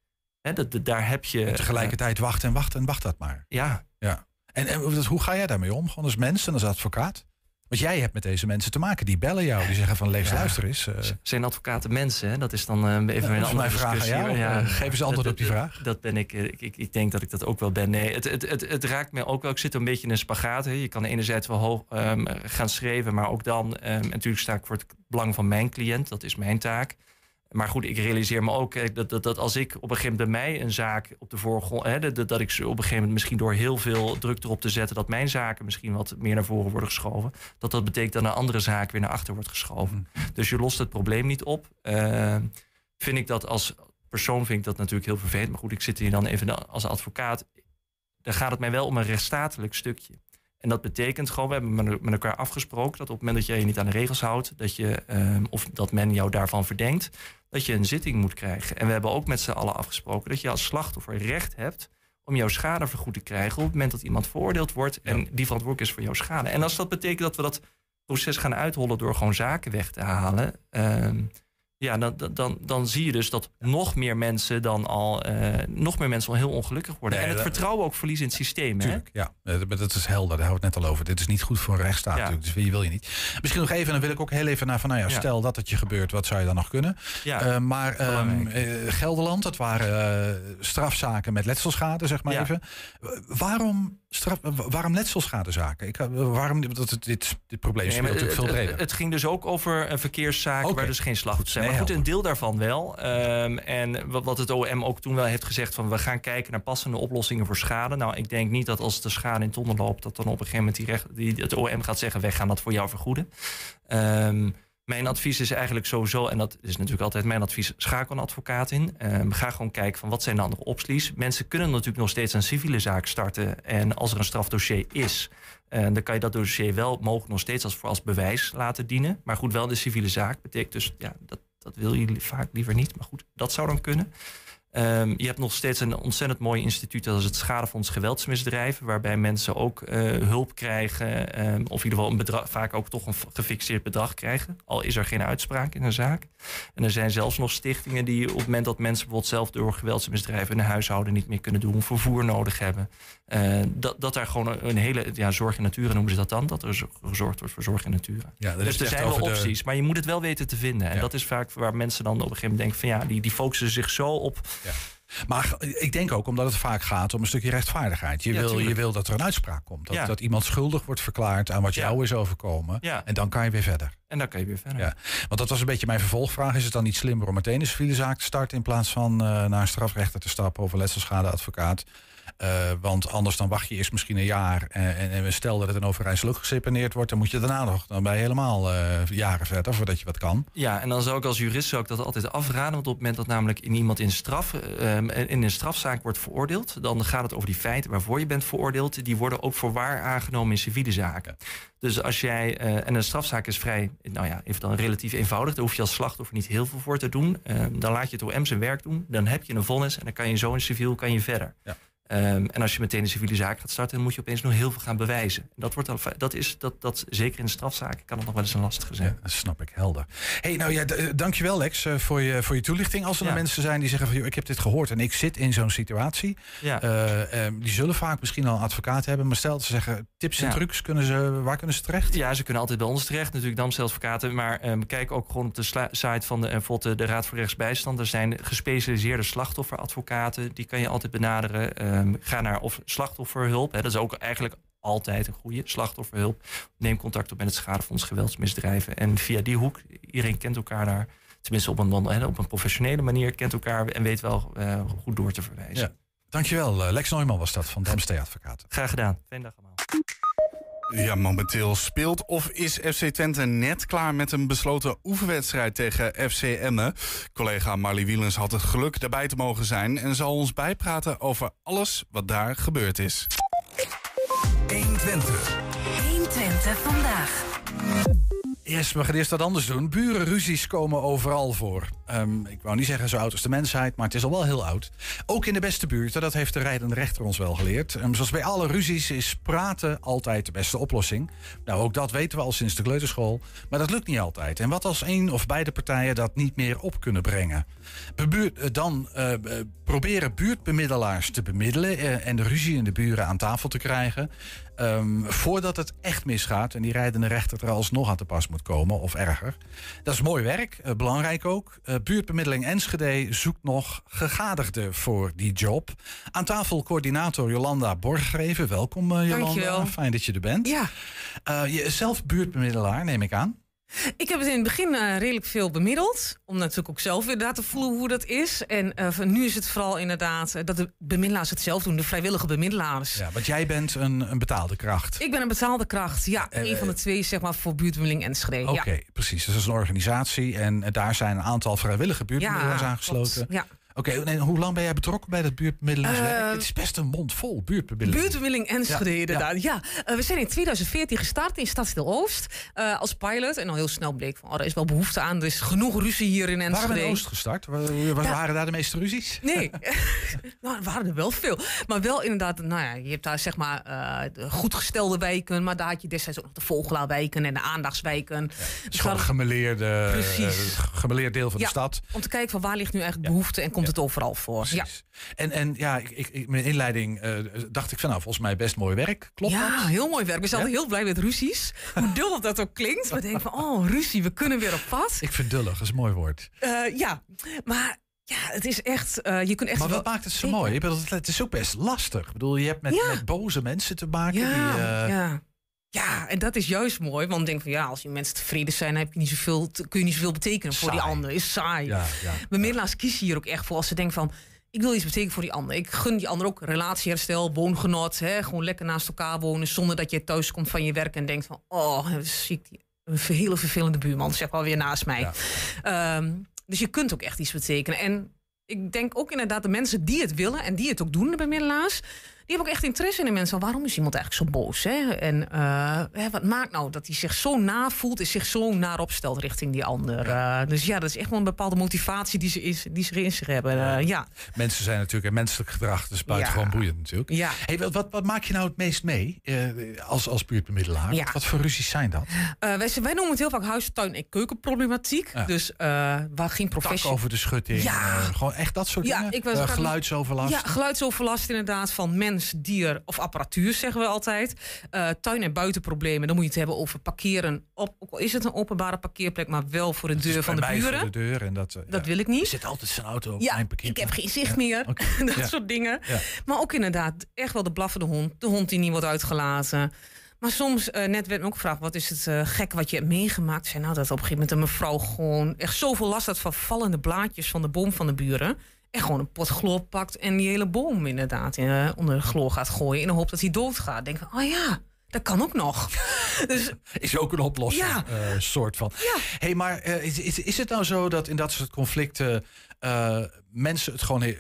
He, dat, daar heb je. En tegelijkertijd uh, wacht en wacht en wacht dat maar. Ja. ja. En, en hoe ga jij daarmee om? Gewoon als mens en als advocaat? Want jij hebt met deze mensen te maken. Die bellen jou. Die zeggen van lees luister eens. Uh... Zijn advocaten mensen? Hè? Dat is dan uh, even een andere vraag Jou. Ja, Geef eens antwoord op die vraag. Dat ben ik, ik, ik. Ik denk dat ik dat ook wel ben. Nee, het, het, het, het raakt me ook wel. Ik zit een beetje in een spagaat. Hè. Je kan enerzijds wel hoog um, gaan schrijven. Maar ook dan, um, natuurlijk sta ik voor het belang van mijn cliënt. Dat is mijn taak. Maar goed, ik realiseer me ook dat, dat, dat als ik op een gegeven moment bij mij een zaak op de voorgrond. Hè, dat, dat ik op een gegeven moment misschien door heel veel druk erop te zetten. dat mijn zaken misschien wat meer naar voren worden geschoven. dat dat betekent dat een andere zaak weer naar achter wordt geschoven. Mm. Dus je lost het probleem niet op. Uh, vind ik dat als persoon vind ik dat natuurlijk heel vervelend. Maar goed, ik zit hier dan even als advocaat. Dan gaat het mij wel om een rechtsstatelijk stukje. En dat betekent gewoon, we hebben met elkaar afgesproken dat op het moment dat jij je niet aan de regels houdt, dat je, um, of dat men jou daarvan verdenkt, dat je een zitting moet krijgen. En we hebben ook met z'n allen afgesproken dat je als slachtoffer recht hebt om jouw schade vergoed te krijgen op het moment dat iemand veroordeeld wordt en die verantwoordelijk is voor jouw schade. En als dat betekent dat we dat proces gaan uithollen door gewoon zaken weg te halen. Uh, ja, dan, dan, dan zie je dus dat nog meer mensen dan al uh, nog meer mensen al heel ongelukkig worden. Nee, en het vertrouwen ook verliezen in het systeem. Tuurlijk, hè? ja. Dat is helder, daar hebben we het net al over. Dit is niet goed voor een rechtsstaat ja. natuurlijk, dus wil je niet. Misschien nog even, en dan wil ik ook heel even naar van, nou ja, stel dat het je gebeurt, wat zou je dan nog kunnen? Ja, uh, maar um, uh, Gelderland, dat waren strafzaken met letselschade, zeg maar even. Waarom Straf, waarom letselschadezaken? Ik, waarom dat dit, dit probleem nee, speelt natuurlijk veel breder. Het, het, ging dus ook over een verkeerszaak okay. waar dus geen slachtoffers zijn. Maar goed, een deel daarvan wel. Um, en wat het OM ook toen wel heeft gezegd... van we gaan kijken naar passende oplossingen voor schade. Nou, ik denk niet dat als de schade in tonnen loopt... dat dan op een gegeven moment die recht, die, het OM gaat zeggen... wij gaan dat voor jou vergoeden. Um, mijn advies is eigenlijk sowieso, en dat is natuurlijk altijd mijn advies, schakel een advocaat in. Um, ga gewoon kijken van wat zijn de andere opties. Mensen kunnen natuurlijk nog steeds een civiele zaak starten. En als er een strafdossier is, uh, dan kan je dat dossier wel mogelijk nog steeds als, als bewijs laten dienen. Maar goed, wel de civiele zaak betekent dus, ja, dat, dat wil je vaak liever niet. Maar goed, dat zou dan kunnen. Um, je hebt nog steeds een ontzettend mooi instituut, dat is het Schadefonds Geweldsmisdrijven, waarbij mensen ook uh, hulp krijgen, um, of in ieder geval een bedrag, vaak ook toch een gefixeerd bedrag krijgen, al is er geen uitspraak in een zaak. En er zijn zelfs nog stichtingen die op het moment dat mensen bijvoorbeeld zelf door geweldsmisdrijven hun huishouden niet meer kunnen doen, vervoer nodig hebben, uh, dat, dat daar gewoon een, hele, ja, zorg in natura noemen ze dat dan, dat er gezorgd wordt voor zorg in natura. Ja, dus er zijn wel opties, de... maar je moet het wel weten te vinden. En ja. dat is vaak waar mensen dan op een gegeven moment denken van ja, die, die focussen zich zo op ja. Maar ik denk ook omdat het vaak gaat om een stukje rechtvaardigheid. Je, wil, je wil dat er een uitspraak komt. Dat, dat iemand schuldig wordt verklaard aan wat jou is overkomen. En dan kan je weer verder. En dan kan je weer verder. Ja. Want dat was een beetje mijn vervolgvraag. Is het dan niet slimmer om meteen een civiele zaak te starten... in plaats van uh, naar een strafrechter te stappen of een letselschadeadvocaat? Uh, want anders dan wacht je eerst misschien een jaar. En, en, en stel dat het een Overijssel ook geseponeerd wordt, dan moet je daarna nog. Dan je helemaal uh, jaren verder voordat je wat kan. Ja, en dan zou ik als jurist zou ik dat altijd afraden. Want op het moment dat namelijk in iemand in, straf, uh, in een strafzaak wordt veroordeeld, dan gaat het over die feiten waarvoor je bent veroordeeld. Die worden ook voor waar aangenomen in civiele zaken. Dus als jij, en een strafzaak is vrij, nou ja, even dan relatief eenvoudig. Daar hoef je als slachtoffer niet heel veel voor te doen. dan laat je het OM zijn werk doen. Dan heb je een vonnis en dan kan je zo in civiel kan je verder. Ja. Um, en als je meteen een civiele zaak gaat starten, dan moet je opeens nog heel veel gaan bewijzen. Dat, wordt al, dat is dat, dat zeker in de strafzaken kan het nog wel eens een lastige zijn. Ja, dat snap ik helder. Hey, nou ja, eh, dankjewel Lex uh, voor, je, voor je toelichting. Als er ja. mensen zijn die zeggen van ik heb dit gehoord en ik zit in zo'n situatie. Ja. Uh, um, die zullen vaak misschien al een advocaat hebben. Maar stel dat ze zeggen tips en ja. trucs, kunnen ze, waar kunnen ze terecht? Ja, ze kunnen altijd bij ons terecht. Natuurlijk Damstel advocaten. Maar um, kijk ook gewoon op de site van de, bijvoorbeeld de Raad voor Rechtsbijstand. Er zijn gespecialiseerde slachtofferadvocaten. Die kan je altijd benaderen. Ga naar of slachtofferhulp. Hè, dat is ook eigenlijk altijd een goede slachtofferhulp. Neem contact op met het Schadefonds Geweldsmisdrijven. En via die hoek, iedereen kent elkaar daar. Tenminste op een, op een professionele manier kent elkaar en weet wel uh, goed door te verwijzen. Ja. Dankjewel. Uh, Lex Neumann was dat van Damstee Advocaten. Graag gedaan. Fijne dag allemaal. Ja, momenteel speelt of is FC Twente net klaar met een besloten oefenwedstrijd tegen FC Emmen. Collega Marlie Wielens had het geluk daarbij te mogen zijn en zal ons bijpraten over alles wat daar gebeurd is. 120. 120 vandaag. Yes, we gaan eerst wat anders doen. Burenruzies komen overal voor. Um, ik wou niet zeggen zo oud als de mensheid, maar het is al wel heel oud. Ook in de beste buurten, dat heeft de rijdende rechter ons wel geleerd. Um, zoals bij alle ruzies is praten altijd de beste oplossing. Nou, ook dat weten we al sinds de kleuterschool. Maar dat lukt niet altijd. En wat als één of beide partijen dat niet meer op kunnen brengen? Eh, dan uh, proberen buurtbemiddelaars te bemiddelen en de ruzie in de buren aan tafel te krijgen. Um, voordat het echt misgaat en die rijdende rechter er alsnog aan te pas moet komen, of erger. Dat is mooi werk, uh, belangrijk ook. Uh, buurtbemiddeling Enschede zoekt nog gegadigden voor die job. Aan tafel coördinator Jolanda Borgreven. Welkom uh, Jolanda, Dankjewel. fijn dat je er bent. Ja. je zelf buurtbemiddelaar, neem ik aan. Ik heb het in het begin uh, redelijk veel bemiddeld. Om natuurlijk ook zelf inderdaad te voelen hoe dat is. En uh, nu is het vooral inderdaad uh, dat de bemiddelaars het zelf doen. De vrijwillige bemiddelaars. Ja, want jij bent een, een betaalde kracht. Ik ben een betaalde kracht, ja. een van de twee zeg maar voor buurtbemiddeling en Schree. Oké, ja. precies. Dus dat is een organisatie. En daar zijn een aantal vrijwillige buurtbemiddelaars ja, aangesloten. Klopt, ja. Oké, okay, hoe lang ben jij betrokken bij dat buurtbemiddelingswerk? Uh, het is best een mond vol, buurtbemiddeling. Buurtbemiddeling Enschede, ja. inderdaad. Ja, ja. Uh, we zijn in 2014 gestart in Stadsdeel Oost uh, als pilot. En al heel snel bleek van, oh, er is wel behoefte aan. Er is genoeg ruzie hier in Enschede. Waren we in Oost gestart? Waar, waren daar de meeste ruzies? Nee, [LAUGHS] [LAUGHS] nou, er waren er wel veel. Maar wel inderdaad, nou ja, je hebt daar zeg maar goed gestelde wijken. Maar daar had je destijds ook nog de Vogelaarwijken en de Aandachtswijken. Ja, dus gewoon een gemeleerde, gemeleerd deel van de stad. Om te kijken van waar ligt nu eigenlijk behoefte en komt het overal voor. Ja. En, en ja, ik, ik, mijn inleiding uh, dacht ik van nou, volgens mij best mooi werk. Klopt ja, dat? heel mooi werk. We zijn ja? heel blij met ruzies. [LAUGHS] Hoe dullig dat ook klinkt. We denken van, oh, ruzie, we kunnen weer op pad. Ik vind dullig, dat is een mooi woord. Uh, ja, maar ja, het is echt. Uh, je kunt echt maar wat maakt het zo mooi? Ik bedoel, het is ook best lastig. Ik bedoel, je hebt met, ja. met boze mensen te maken. Ja, die, uh... ja. Ja, en dat is juist mooi. Want ik denk van ja, als die mensen tevreden zijn, heb je niet zoveel, kun je niet zoveel betekenen saai. voor die ander. Is saai. Ja, ja, Bemiddelaars kiezen hier ook echt voor als ze denken van ik wil iets betekenen voor die ander. Ik gun die ander ook relatieherstel, woongenot. Hè, gewoon lekker naast elkaar wonen. Zonder dat je thuis komt van je werk en denkt van... oh, zie ik die, een hele vervelende buurman, zeg maar weer naast mij. Ja. Um, dus je kunt ook echt iets betekenen. En ik denk ook inderdaad de mensen die het willen... en die het ook doen, de bemiddelaars... die hebben ook echt interesse in de mensen. Waarom is iemand eigenlijk zo boos? Hè? En uh, hè, wat maakt nou dat hij zich zo navoelt... en zich zo naar opstelt richting die ander? Uh, dus ja, dat is echt wel een bepaalde motivatie die ze, is, die ze in zich hebben. Uh, ja. Mensen zijn natuurlijk een menselijk gedrag, dus buitengewoon ja. boeiend natuurlijk. Ja. Hey, wat, wat, wat, maak je nou het meest mee als, als buurtbemiddelaar? Ja. Wat voor ruzies zijn dat? wij, wij noemen het heel vaak huis, tuin en keukenproblematiek. Ja. Dus waar geen professie... over de schutting. Ja. gewoon echt dat soort ja, dingen? Ik was geluidsoverlast? Ja, geluidsoverlast inderdaad van mensen mens, dier of apparatuur, zeggen we altijd. Uh, tuin- en buitenproblemen, dan moet je het hebben over parkeren. Op, ook al is het een openbare parkeerplek, maar wel voor de deur van de buren. Voor de deur en dat, dat wil ik niet. Er zit altijd zijn auto op ja, mijn parkeerplek. Ik heb geen zicht meer. [LAUGHS] dat soort dingen. Maar ook inderdaad, echt wel de blaffende hond. De hond die niet wordt uitgelaten. Maar soms, uh, net werd me ook gevraagd, wat is het uh, gek wat je hebt meegemaakt? Zei nou dat op een gegeven moment een mevrouw gewoon echt zoveel last had van vallende blaadjes van de boom van de buren. En gewoon een pot chloor pakt en die hele boom inderdaad in, uh, onder de chloor gaat gooien in de hoop dat hij doodgaat. Denk van, oh ja, dat kan ook nog. [LAUGHS] dus, is ook een oplossing, ja. soort van. Ja. hey, maar is, is, is het nou zo dat in dat soort conflicten mensen het gewoon...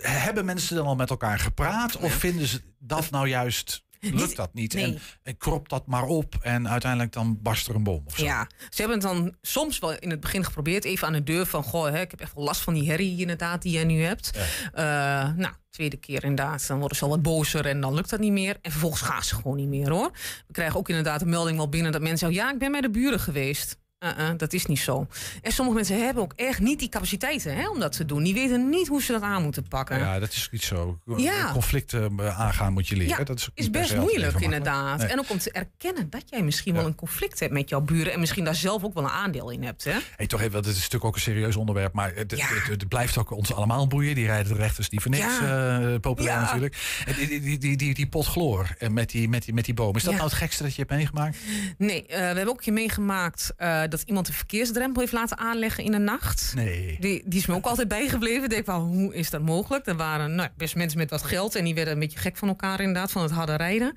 Hebben mensen dan al met elkaar gepraat? Of vinden ze dat nou juist lukt dat niet. En, en krop dat maar op en uiteindelijk dan barst er een boom. Of zo. Ja, ze hebben het dan soms wel in het begin geprobeerd, even aan de deur van: Goh, hè, ik heb echt wel last van die herrie inderdaad die jij nu hebt. Ja. Uh, nou, tweede keer inderdaad, dan worden ze al wat bozer en dan lukt dat niet meer. En vervolgens gaan ze gewoon niet meer hoor. We krijgen ook inderdaad een melding wel binnen dat mensen zeggen: Ja, ik ben bij de buren geweest. Uh -uh, dat is niet zo. En sommige mensen hebben ook echt niet die capaciteiten hè, om dat te doen. Die weten niet hoe ze dat aan moeten pakken. Ja, dat is niet zo. Ja. Conflicten eh, aangaan moet je leren. Ja, dat is, is best moeilijk inderdaad. En ook om te erkennen dat jij misschien ja. wel een conflict hebt met jouw buren. En misschien daar zelf ook wel een aandeel in hebt. Hè? Hey, toch even, dit is natuurlijk ook een serieus onderwerp. Maar het, het, het, blijft ook ons allemaal boeien. Die rijden de rechters die voor niks uh, populair natuurlijk. En die, die, die, die, die pot chloor met die, met, die, met die boom. Is dat nou het gekste dat je hebt meegemaakt? Nee, we hebben ook keer meegemaakt dat iemand een verkeersdrempel heeft laten aanleggen in de nacht. Nee. Die, die is me ook altijd bijgebleven. Ik denk van, hoe is dat mogelijk? Er waren nou, best mensen met wat geld en die werden een beetje gek van elkaar inderdaad, van het harde rijden.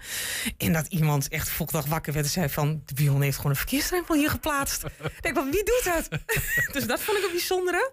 En dat iemand echt volgende dag wakker werd en zei van, de Bion heeft gewoon een verkeersdrempel hier geplaatst. ik denk van, wie doet dat? [LAUGHS] dus dat vond ik een bijzondere.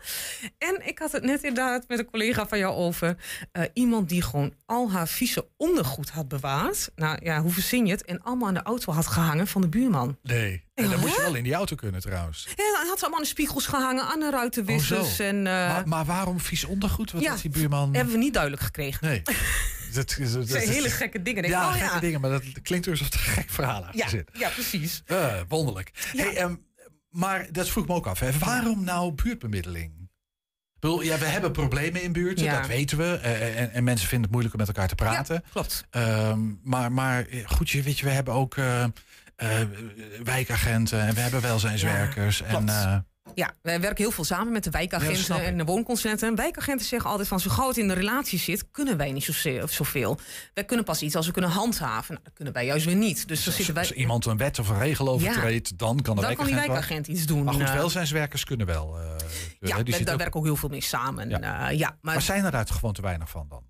En ik had het net inderdaad met een collega van jou over. Uh, iemand die gewoon al haar vieze ondergoed had bewaard. Nou ja, hoe verzin je het? En allemaal aan de auto had gehangen van de buurman. Nee. En dan moet je wel in die auto kunnen trouwens. Ja, hij had ze allemaal aan de spiegels gehangen, aan de ruitenwissers. Oh, en, uh, maar, maar, waarom vies ondergoed? Wat ja, had die buurman? hebben we niet duidelijk gekregen. Nee. [LAUGHS] dat, dat, dat zijn hele gekke dingen. Denk, ja, oh, gekke ja. dingen, maar dat klinkt dus alsof er een gek verhaal achter ja, zit. Ja, precies. Uh, wonderlijk. Hey, um, maar dat vroeg me ook af. Hè. Waarom nou buurtbemiddeling? Bedoel, ja, we hebben problemen in buurten, ja. dat weten we. Uh, en, en, mensen vinden het moeilijk om met elkaar te praten. Ja, klopt. Um, maar, maar goed, je, weet je, we hebben ook uh, wijkagenten en we hebben welzijnswerkers. Ja, en, ja, wij werken heel veel samen met de wijkagenten ja, en de woonconsenten. Wijkagenten zeggen altijd van zo gauw het in de relatie zit, kunnen wij niet zoveel. Wij kunnen pas iets als we kunnen handhaven. Nou, dat kunnen wij juist weer niet. Dus, dus zitten wij... als iemand een wet of een regel overtreedt, ja, dan kan de dan wijkagent, kan die wijkagent iets doen. Maar goed, welzijnswerkers kunnen wel. Uh, ja, die daar werken ook heel veel mee samen. Ja. Uh, ja, maar, maar zijn er daar gewoon te weinig van dan?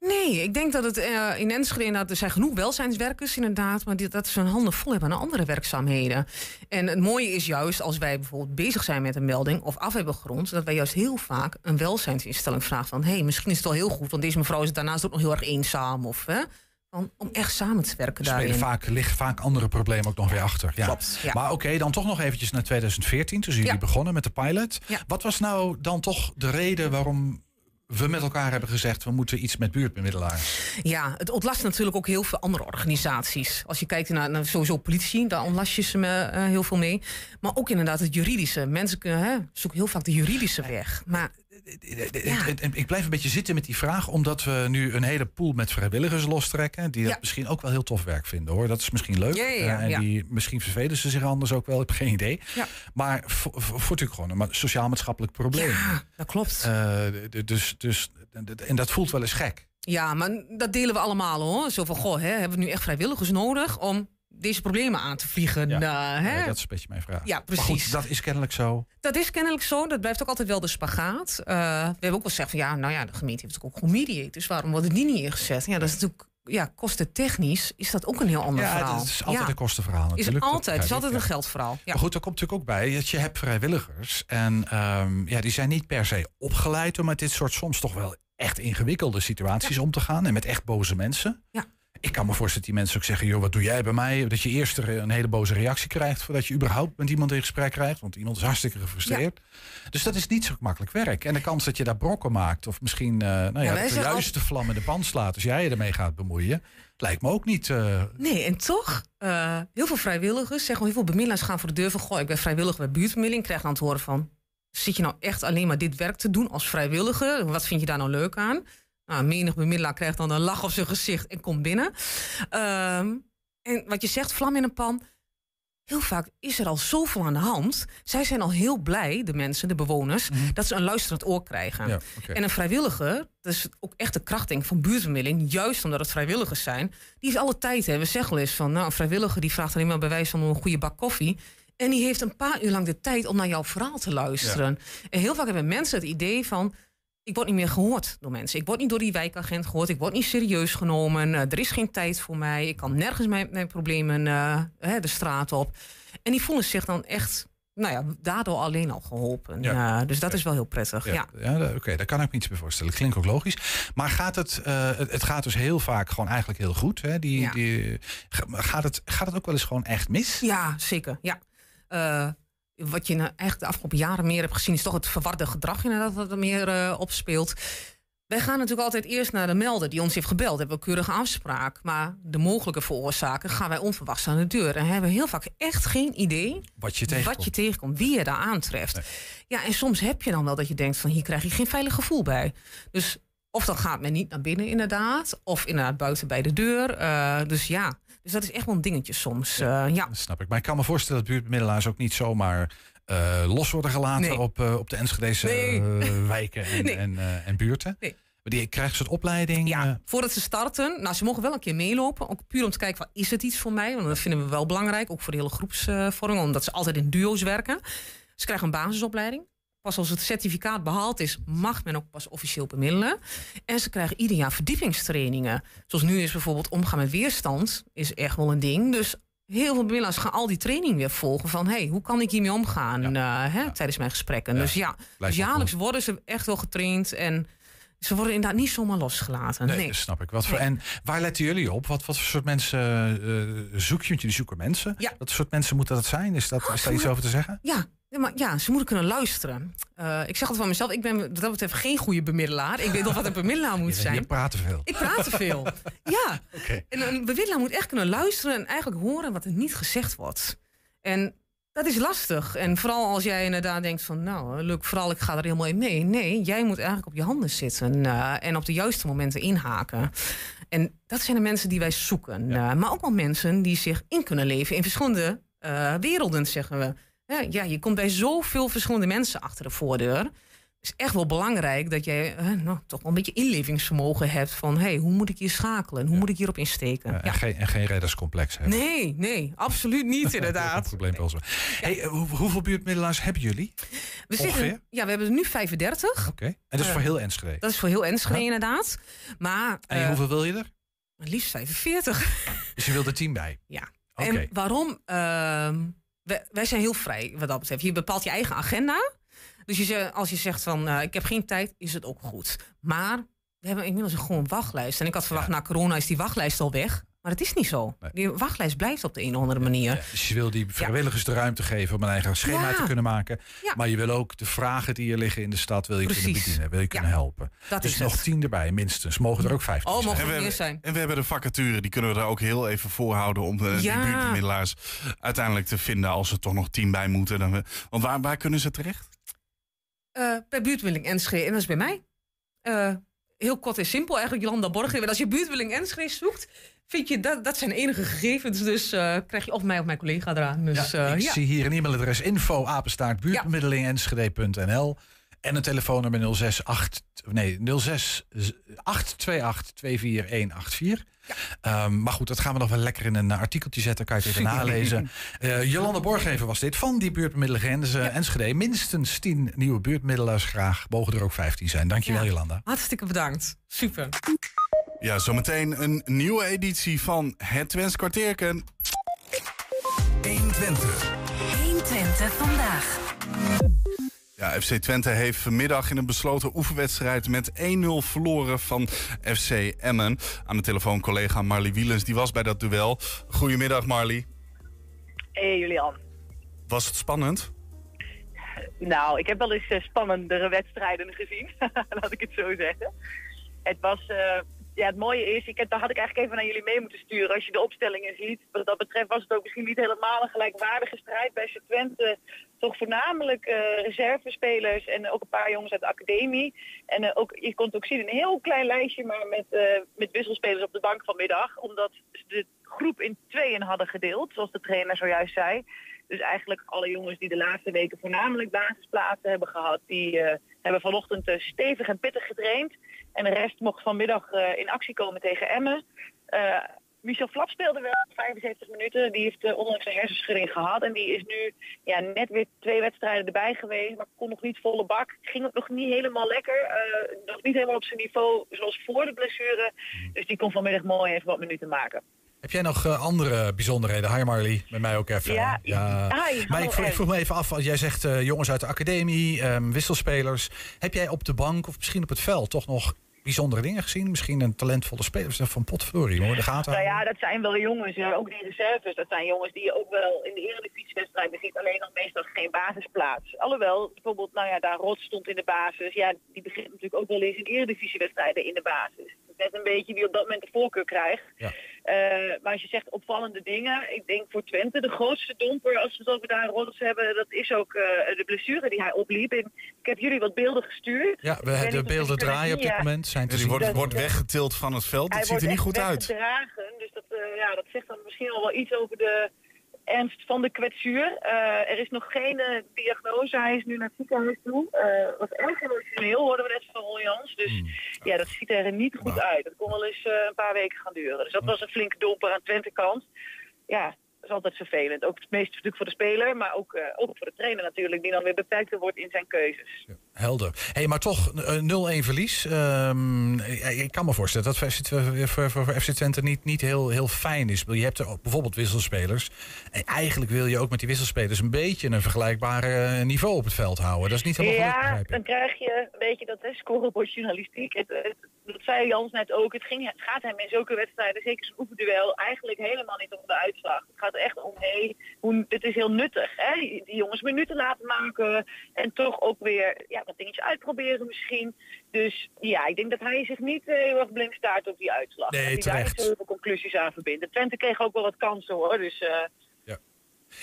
Nee, ik denk dat het uh, in Enschede inderdaad, er zijn genoeg welzijnswerkers inderdaad, maar dat ze hun handen vol hebben aan andere werkzaamheden. En het mooie is juist als wij bijvoorbeeld bezig zijn met een melding of af hebben gerond, dat wij juist heel vaak een welzijnsinstelling vragen van, hé, hey, misschien is het wel heel goed, want deze mevrouw is daarnaast ook nog heel erg eenzaam of hè, om, echt samen te werken Spelen daarin. Vaak liggen vaak andere problemen ook nog weer achter. Ja. Klopt, ja. Maar oké, okay, dan toch nog eventjes naar 2014, toen jullie Ja. begonnen met de pilot. Wat was nou dan toch de reden waarom we met elkaar hebben gezegd... we moeten iets met buurtbemiddelaars? Ja, het ontlast natuurlijk ook heel veel andere organisaties. Als je kijkt naar, sowieso politie, daar ontlast je ze me, eh, heel veel mee. Maar ook inderdaad het juridische. Mensen kunnen, hè, zoeken heel vaak de juridische weg. Maar Ja. Ik blijf een beetje zitten met die vraag... omdat we nu een hele pool met vrijwilligers lostrekken... die dat Ja. misschien ook wel heel tof werk vinden, hoor. Dat is misschien leuk. Ja, Eh, en die, misschien vervelen ze zich anders ook wel, ik heb geen idee. Ja. Maar voor, voor, voor natuurlijk gewoon een ma- sociaal-maatschappelijk probleem. ja, dat klopt. Eh, dus, dus, en dat voelt wel eens gek. Ja, maar dat delen we allemaal hoor. Zo van, goh, hè, hebben we nu echt vrijwilligers nodig om deze problemen aan te vliegen? Ja. Nou, hè? Dat is een beetje mijn vraag. Ja, Maar goed, precies. dat is kennelijk zo. Dat is kennelijk zo. Dat blijft ook altijd wel de spagaat. Eh, we hebben ook wel gezegd van ja, nou ja, de gemeente heeft ook gewoon mediate. Dus waarom worden die niet ingezet? Ja, dat is natuurlijk, ja, kostentechnisch is dat ook een heel ander Ja, verhaal. dat is altijd ja, een kostenverhaal is natuurlijk. Dat altijd, het is altijd een geldverhaal. Ja. Maar goed, daar komt natuurlijk ook bij dat je hebt vrijwilligers. En ehm, ja, die zijn niet per se opgeleid om met dit soort soms toch wel echt ingewikkelde situaties om te gaan. En met echt boze mensen. Ja. Ik kan me voorstellen dat die mensen ook zeggen, joh, wat doe jij bij mij? Dat je eerst er een hele boze reactie krijgt voordat je überhaupt met iemand in gesprek krijgt. Want iemand is hartstikke gefrustreerd. Dus dat is niet zo makkelijk werk. En de kans dat je daar brokken maakt of misschien eh nou ja, de juiste vlam in de pan slaat als jij je ermee gaat bemoeien, lijkt me ook niet. eh, Nee, en toch, eh, heel veel vrijwilligers, zeggen heel veel bemiddelaars gaan voor de deur van... goh, ik ben vrijwilliger bij buurtbemiddeling. Krijg dan te horen van, zit je nou echt alleen maar dit werk te doen als vrijwilliger? Wat vind je daar nou leuk aan? Nou, menig bemiddelaar krijgt dan een lach op zijn gezicht en komt binnen. Ehm, en wat je zegt, vlam in een pan. Heel vaak is er al zoveel aan de hand. Zij zijn al heel blij, de mensen, de bewoners, Mhm. dat ze een luisterend oor krijgen. Ja. En een vrijwilliger, dat is ook echt de kracht denk ik, van buurtbemiddeling, juist omdat het vrijwilligers zijn, die heeft alle tijd. Hè. We zeggen wel eens van, nou, een vrijwilliger die vraagt alleen maar bij wijze van een goede bak koffie. En die heeft een paar uur lang de tijd om naar jouw verhaal te luisteren. En heel vaak hebben mensen het idee van. Ik word niet meer gehoord door mensen. Ik word niet door die wijkagent gehoord. Ik word niet serieus genomen. Eh, er is geen tijd voor mij. Ik kan nergens mijn, mijn problemen eh, hè, de straat op. En die voelen zich dan echt, nou ja, daardoor alleen al geholpen. Ja. Eh, dus dat is wel heel prettig. Ja. Ja, oké, daar kan ik me iets bij voorstellen. Klinkt ook logisch. Maar gaat het, het, het gaat dus heel vaak gewoon eigenlijk heel goed. Hè? Die, die, ga- gaat, het, gaat het ook wel eens gewoon echt mis? Ja, zeker. Ja. Wat je nou eigenlijk de afgelopen jaren meer hebt gezien, is toch het verwarde gedrag inderdaad wat er meer eh, opspeelt. Wij gaan natuurlijk altijd eerst naar de melder die ons heeft gebeld. Hebben we een keurige afspraak. Maar de mogelijke veroorzaker gaan wij onverwachts aan de deur. En hebben heel vaak echt geen idee Wat je tegenkomt. wat je tegenkomt, wie je daar aantreft. Ja, en soms heb je dan wel dat je denkt van hier krijg je geen veilig gevoel bij. Dus of dan gaat men niet naar binnen inderdaad, of inderdaad buiten bij de deur. Eh, dus ja, dus dat is echt wel een dingetje soms. Eh, ja. Dat snap ik. Maar ik kan me voorstellen dat buurtbemiddelaars ook niet zomaar eh, los worden gelaten Nee. op, eh, op de Enschedese Nee. wijken en, [LAUGHS] Nee. en, en buurten. Nee. Maar die krijgen ze het opleiding. Ja, voordat ze starten. Nou, ze mogen wel een keer meelopen. Ook puur om te kijken, van, is het iets voor mij? Want dat vinden we wel belangrijk. Ook voor de hele groepsvorming. omdat ze altijd in duo's werken. Ze krijgen een basisopleiding. Pas als het certificaat behaald is, mag men ook pas officieel bemiddelen. En ze krijgen ieder jaar verdiepingstrainingen. Zoals nu is bijvoorbeeld omgaan met weerstand. Is echt wel een ding. Dus heel veel bemiddelaars gaan al die training weer volgen. Van, hey, hoe kan ik hiermee omgaan eh, hè, tijdens mijn gesprekken? Ja, Dus ja, dus jaarlijks worden ze echt wel getraind. En ze worden inderdaad niet zomaar losgelaten. Nee, Nee. dat snap ik. Wat voor, Nee. En waar letten jullie op? Wat, wat voor soort mensen eh, zoek je? Jullie zoeken mensen. Ja. Wat soort mensen moeten dat zijn? Is, dat, is daar iets over te zeggen? Ja, ja, maar ja, ze moeten kunnen luisteren. Eh, ik zeg altijd van mezelf, ik ben wat dat betreft geen goede bemiddelaar. Ik weet nog wat een bemiddelaar moet Je, je zijn. praat te veel. Ik praat te veel. [LAUGHS] Ja, en een bemiddelaar moet echt kunnen luisteren en eigenlijk horen wat er niet gezegd wordt. En dat is lastig. En vooral als jij inderdaad denkt van, nou, leuk vooral, ik ga er helemaal in mee. Nee, jij moet eigenlijk op je handen zitten eh, en op de juiste momenten inhaken. En dat zijn de mensen die wij zoeken. Eh, maar ook wel mensen die zich in kunnen leven in verschillende werelden, zeggen we. Ja, ja, je komt bij zoveel verschillende mensen achter de voordeur. Het is echt wel belangrijk dat jij eh, nou, toch wel een beetje inlevingsvermogen hebt van hey, hoe moet ik hier schakelen? Hoe moet ik hierop insteken? Ja, en, geen, en geen redderscomplex hebben. Nee, nee, absoluut niet [LAUGHS] Dat inderdaad. probleem wel zo. Hey, eh, hoe- hoeveel buurtmiddelaars hebben jullie? We Ongeveer? zitten, ja, we hebben er nu 35. Oké. En dat is Eh, voor heel Enschede. Dat is voor heel Enschede inderdaad. Maar En eh, hoeveel wil je er? liefst 45. Dus je wil er tien bij? Ja. En waarom? Ehm, wij, wij zijn heel vrij wat dat betreft. Je bepaalt je eigen agenda. Dus je, als je zegt van eh, ik heb geen tijd, is het ook goed. Maar we hebben inmiddels een gewoon wachtlijst. En ik had verwacht, na corona is die wachtlijst al weg. Maar dat is niet zo. Nee. Die wachtlijst blijft op de een of andere manier. Ja, dus je wil die vrijwilligers de ruimte geven om een eigen schema Ja. te kunnen maken. Ja. Maar je wil ook de vragen die er liggen in de stad wil je kunnen Precies. bedienen. Wil je kunnen helpen. Dat dus is nog het. tien erbij, minstens. Mogen er ook vijftien Oh, zijn. mogen En we, er zijn. en we hebben de vacature, die kunnen we daar ook heel even voorhouden om eh, Ja. die buurtbemiddelaars uiteindelijk te vinden als er toch nog tien bij moeten. Dan we, want waar, waar kunnen ze terecht? Eh, bij buurtwilling Enschede. En dat is bij mij. Eh, heel kort en simpel eigenlijk, Jolanda Borggever. Als je buurtwilling Enschede zoekt, vind je dat, dat zijn enige gegevens. Dus eh, krijg je of mij of mijn collega eraan. Dus, Ja, eh, ik ja. zie hier een e-mailadres info apenstaart buurtbemiddelingenschede.nl en een telefoonnummer 068 nee 06 828 24184. Ehm, maar goed, dat gaan we nog wel lekker in een artikeltje zetten. Kan je het even nalezen. [LAUGHS] Eh Jolande Borgever was dit van die buurtbemiddeling Enschede. Minstens 10 nieuwe buurtmiddelaars graag. Mogen er ook 15 zijn. Dankjewel Ja. Jolanda. Hartstikke bedankt. Super. Ja, zometeen een nieuwe editie van Het Twents Kwartierken. 120. 120 vandaag. Ja, FC Twente heeft vanmiddag in een besloten oefenwedstrijd met 1-0 verloren van FC Emmen. Aan de telefoon collega Marley Wielens, die was bij dat duel. Goedemiddag Marley. Hey Julian. Was het spannend? Nou, ik heb wel eens eh, spannendere wedstrijden gezien, [LAUGHS] laat ik het zo zeggen. Het was, eh, ja, het mooie is, ik heb, daar had ik eigenlijk even naar jullie mee moeten sturen. Als je de opstellingen ziet, wat dat betreft was het ook misschien niet helemaal een gelijkwaardige strijd bij Twente. Toch voornamelijk uh, reservespelers en ook een paar jongens uit de academie. En uh, ook, je kon het ook zien, een heel klein lijstje, maar met, uh, met wisselspelers op de bank vanmiddag. Omdat ze de groep in tweeën hadden gedeeld, zoals de trainer zojuist zei. Dus eigenlijk alle jongens die de laatste weken voornamelijk basisplaatsen hebben gehad, die hebben vanochtend stevig en pittig getraind. En de rest mocht vanmiddag uh, in actie komen tegen Emmen. Uh, Michel Flap speelde wel 75 minuten. Die heeft uh, ondanks een hersenschudding gehad. En die is nu ja, net weer twee wedstrijden erbij geweest. Maar kon nog niet volle bak. Ging ook nog niet helemaal lekker. nog niet helemaal op zijn niveau zoals voor de blessure. Dus die kon vanmiddag mooi even wat minuten maken. Heb jij nog uh, andere bijzonderheden? Hi Marley, met mij ook even. Ja, ja. Hi, maar ik, ik, vroeg me even af, als jij zegt jongens uit de academie, um, wisselspelers. Heb jij op de bank of misschien op het veld toch nog bijzondere dingen gezien? Misschien een talentvolle speler van potverdorie hoor, de gaten Nou ja, dat zijn wel jongens, ja, ook die reserves. Dat zijn jongens die je ook wel in de Eredivisie-wedstrijd ziet. Alleen dan meestal geen basisplaats. Alhoewel, bijvoorbeeld, nou ja, daar Rot stond in de basis. Ja, die begint natuurlijk ook wel eens in Eredivisie-wedstrijden in de basis net een beetje wie op dat moment de voorkeur krijgt. Ja. Uh, maar als je zegt opvallende dingen, ik denk voor Twente de grootste domper, als we het over daar Rodders hebben, dat is ook uh, de blessure die hij opliep. En ik heb jullie wat beelden gestuurd. Ja, we hebben de beelden draaien op dit moment. Zijn die wordt, wordt weggetild van het veld. Het ziet er niet goed uit. Dragen, dus dat, uh, ja, dat zegt dan misschien al wel iets over de ernst van de kwetsuur. Uh, er is nog geen uh, diagnose. Hij is nu naar het ziekenhuis toe. Uh, was erg emotioneel, hoorden we net van Ron Jans. Dus mm. ja, dat ziet er niet goed uit. Dat kon wel eens een paar weken gaan duren. Dus dat was een flinke domper aan Twente kant. Ja, is altijd vervelend. Ook het meest natuurlijk voor de speler, maar ook, ook voor de trainer natuurlijk, die dan weer beperkter wordt in zijn keuzes. Ja, helder. hey, maar toch 0-1 verlies. Um, ik kan me voorstellen dat voor, FC Twente niet, niet heel, heel fijn is. Je hebt er bijvoorbeeld wisselspelers. En eigenlijk wil je ook met die wisselspelers een beetje een vergelijkbaar niveau op het veld houden. Dat is niet helemaal Ja, dan krijg je een beetje dat scorebordjournalistiek. Het, het, dat zei Jans net ook. Het, ging, het gaat hem in zulke wedstrijden, zeker zo'n oefenduel, eigenlijk helemaal niet om de uitslag. Het gaat echt om, hé, hey, het is heel nuttig. Hè? Die jongens minuten laten maken en toch ook weer ja, wat dingetjes uitproberen misschien. Dus ja, ik denk dat hij zich niet uh, heel erg blind staart op die uitslag. Nee, dat hij daar niet conclusies aan verbinden. Twente kreeg ook wel wat kansen hoor, dus...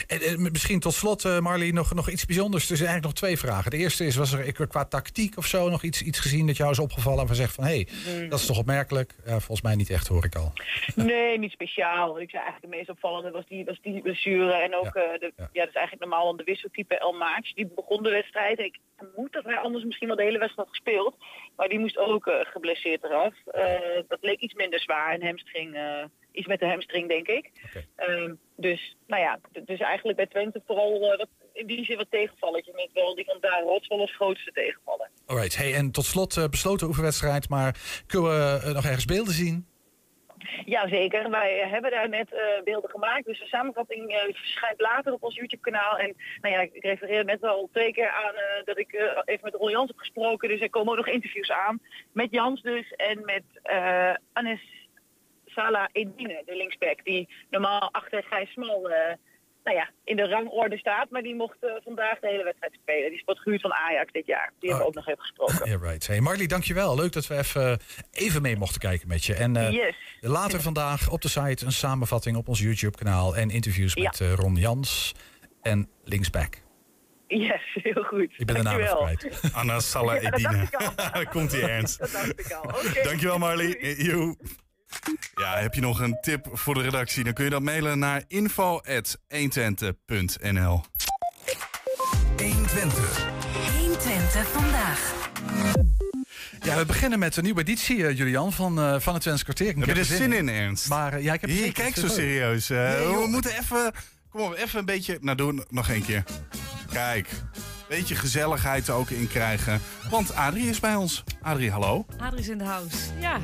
En, en, misschien tot slot, uh, Marley, nog, nog iets bijzonders. Er zijn eigenlijk nog twee vragen. De eerste is, was er qua tactiek of zo nog iets, iets gezien dat jou is opgevallen... en zegt van, hé, hey, dat is toch opmerkelijk? Uh, volgens mij niet echt, hoor ik al. [LAUGHS] Nee, niet speciaal. Ik zei eigenlijk de meest opvallende was die, was die blessure. En ook, ja. Uh, de, ja. ja. dat is eigenlijk normaal dan de wisseltype El Maach. Die begon de wedstrijd. Ik vermoed dat hij anders misschien wel de hele wedstrijd had gespeeld. Maar die moest ook geblesseerd eraf. dat leek iets minder zwaar. Een hamstring iets met de hamstring, denk ik. Okay. Um, dus, nou ja, dus eigenlijk bij Twente vooral uh, wat, in die zin wat tegenvalletje. Met wel die van daar Rots wel als grootste tegenvallen. Alright, hey, en tot slot uh, besloten oefenwedstrijd. Maar kunnen we uh, nog ergens beelden zien? Jazeker, wij hebben daar net uh, beelden gemaakt. Dus de samenvatting uh, verschijnt later op ons YouTube-kanaal. En nou ja, ik refereer net al twee keer aan uh, dat ik even met Ron Jans heb gesproken. Dus er komen ook nog interviews aan. Met Jans dus en met Anes Salah Edine, de linksback, die normaal achter Gijs Smal uh, nou ja, in de rangorde staat. Maar die mocht uh, vandaag de hele wedstrijd spelen. Die is wat gehuurd van Ajax dit jaar. Die hebben we ook nog even gesproken. [LAUGHS] Yeah, right. Hey, Marley, dankjewel. Leuk dat we even, even mee mochten kijken met je. En uh, yes. later vandaag op de site een samenvatting op ons YouTube-kanaal. En interviews met ja. Ron Jans en linksback. Yes, heel goed. Ik ben de naam kwijt. Anna Salah [LAUGHS] ja, Edine. [LAUGHS] Komt hij ernst. Dat dacht ik al. Okay. Dankjewel Marley. Joe. Ja, heb je nog een tip voor de redactie? Dan kun je dat mailen naar info.120.nl 120. 120 vandaag. Ja, we beginnen met een nieuwe editie, uh, Julian, van, uh, van het Twents kwartier. Ik heb je er zin in, Ernst? Maar uh, ja, ik heb Je kijkt zo serieus. Nee, we moeten even... Kom op, even een beetje... Nou, doe nog één keer. Kijk. Beetje gezelligheid ook in krijgen. Want Adrie is bij ons. Adrie, hallo. Adrie is in de house. Ja,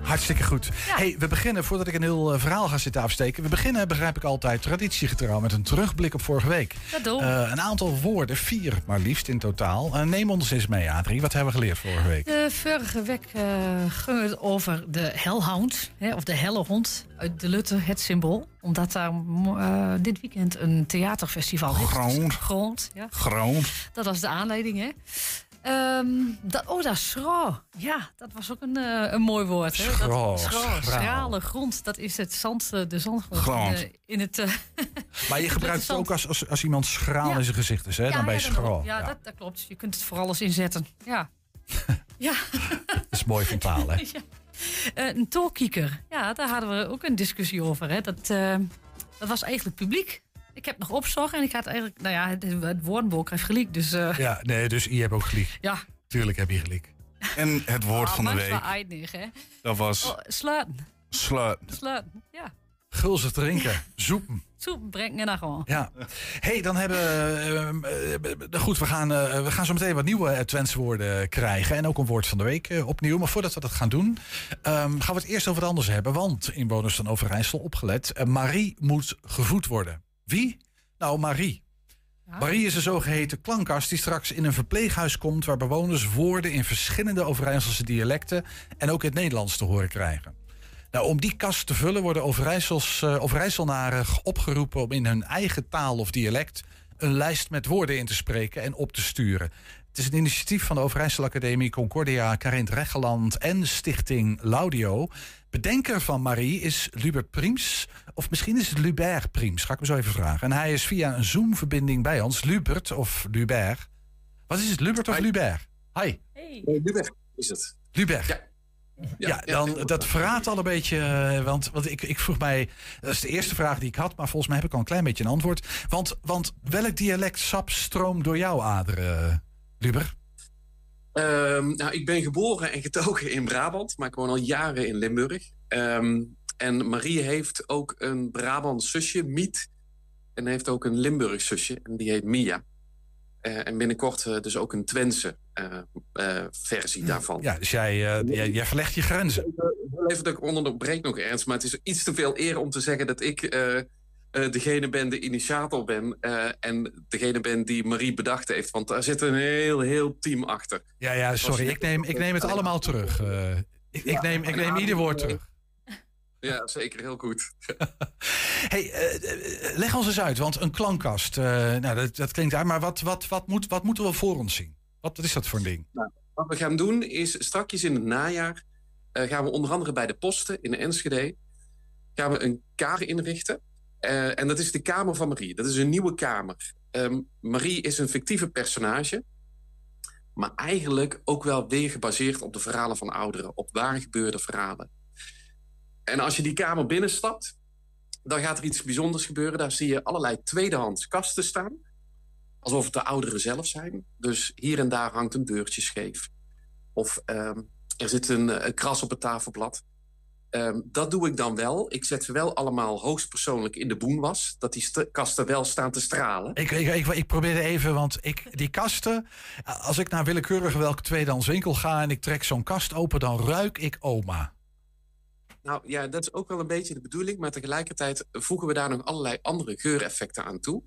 Hartstikke goed. Ja. Hey, we beginnen, voordat ik een heel uh, verhaal ga zitten afsteken... we beginnen, begrijp ik altijd, traditiegetrouw... met een terugblik op vorige week. Dat doen uh, Een aantal woorden, vier maar liefst in totaal. Uh, neem ons eens mee, Adrie. Wat hebben we geleerd vorige week? De vorige week ging het over de hellhound, hè, of de helle hond uit de Lutte, het symbool. Omdat daar dit weekend een theaterfestival is. Grond, ja. Grond. Dat was de aanleiding, hè. Ehm, dat, oh, dat is schro. Ja, dat was ook een, uh, een mooi woord. Hè? Dat, schrale grond. Dat is het zand, eh, de zandgrond. Grond. In, [LAUGHS] in het, uh, maar je gebruikt het ook als, als, als iemand schraal ja. in zijn gezicht is. Hè? Ja, dan ben je schro. Ja, Dat, dat, klopt. Je kunt het voor alles inzetten. Ja. [LAUGHS] ja. dat is mooi van taal, hè? [LAUGHS] een tolkieker. Ja, daar hadden we ook een discussie over. Hè? Dat, dat was eigenlijk publiek. Ik heb nog opzorg en ik had eigenlijk, nou ja, het, het woordenboek heeft gelijk. Dus, uh... Ja, nee, dus je hebt ook gelijk. Ja. Tuurlijk heb je gelijk. En het woord oh, van de week. Eindig, hè? Dat was. Oh, sluiten. Sluiten. Sluiten, ja. Gulzig drinken. [LAUGHS] Zoepen. Zoepen brengen naar gewoon. Ja. hey, dan hebben we. Uh, goed, we gaan, uh, we gaan zo meteen wat nieuwe Twentse woorden krijgen. En ook een woord van de week uh, opnieuw. Maar voordat we dat gaan doen, um, gaan we het eerst over wat anders hebben. Want inwoners van Overijssel opgelet. Marie moet gevoed worden. Wie? Nou, Marie. Ja. Marie is een zogeheten klankkast die straks in een verpleeghuis komt... waar bewoners woorden in verschillende Overijsselse dialecten... en ook in het Nederlands te horen krijgen. Nou, om die kast te vullen worden Overijssels, uh, Overijsselnaren opgeroepen... om in hun eigen taal of dialect een lijst met woorden in te spreken en op te sturen. Het is een initiatief van de Overijssel Academie Concordia, Karint Regeland en Stichting Laudio. Bedenker van Marie is Lubert Priems. Of misschien is het Lubert Priems, ga ik me zo even vragen. En hij is via een Zoom-verbinding bij ons. Lubert of Lubert. Wat is het, Lubert of Hi. Lubert? Hi. Hey. Lubert is het. Lubert. Ja. Ja, dan, dat verraadt al een beetje. Uh, want, want ik, ik vroeg mij. Dat is de eerste vraag die ik had. Maar volgens mij heb ik al een klein beetje een antwoord. Want, want welk dialect sap stroomt door jouw aderen, Luber? Um, nou, ik ben geboren en getogen in Brabant. Maar ik woon al jaren in Limburg. Um, en Marie heeft ook een Brabant zusje, Miet. En heeft ook een Limburg zusje. En die heet Mia. Uh, en binnenkort uh, dus ook een Twentse uh, versie daarvan. Ja, dus jij, jij, jij, verlegt je grenzen. Even dat ik onderbreek nog ernst, maar het is iets te veel eer om te zeggen dat ik degene ben, de initiator ben. en degene ben die Marie bedacht heeft. Want daar zit een heel, heel team achter. Ja, ja, sorry. Ik neem, ik neem het allemaal terug. ik, ik, neem, ik neem ieder woord terug. [LAUGHS] Ja, zeker. Heel goed. [LAUGHS] hey, uh, leg ons eens uit, want een klankkast, uh, nou, dat, dat, klinkt uit, maar wat, wat, wat, moet, wat moeten we voor ons zien? Wat, wat is dat voor een ding? Nou, wat we gaan doen is strakjes in het najaar uh, gaan we onder andere bij de posten in de Enschede gaan we een kamer inrichten. En dat is de Kamer van Marie. Dat is een nieuwe kamer. Um, Marie is een fictieve personage, maar eigenlijk ook wel weer gebaseerd op de verhalen van ouderen, op waar gebeurde verhalen. En als je die kamer binnenstapt, dan gaat er iets bijzonders gebeuren. Daar zie je allerlei tweedehands kasten staan. Alsof het de ouderen zelf zijn. Dus hier en daar hangt een deurtje scheef. Of um, er zit een, een, kras op het tafelblad. Um, dat doe ik dan wel. Ik zet ze wel allemaal hoogstpersoonlijk in de boenwas. Dat die kasten wel staan te stralen. Ik, ik, ik, ik probeerde even, want ik, die kasten... Als ik naar willekeurig welke tweedehands winkel ga... en ik trek zo'n kast open, dan ruik ik oma. Nou ja, dat is ook wel een beetje de bedoeling. Maar tegelijkertijd voegen we daar nog allerlei andere geureffecten aan toe.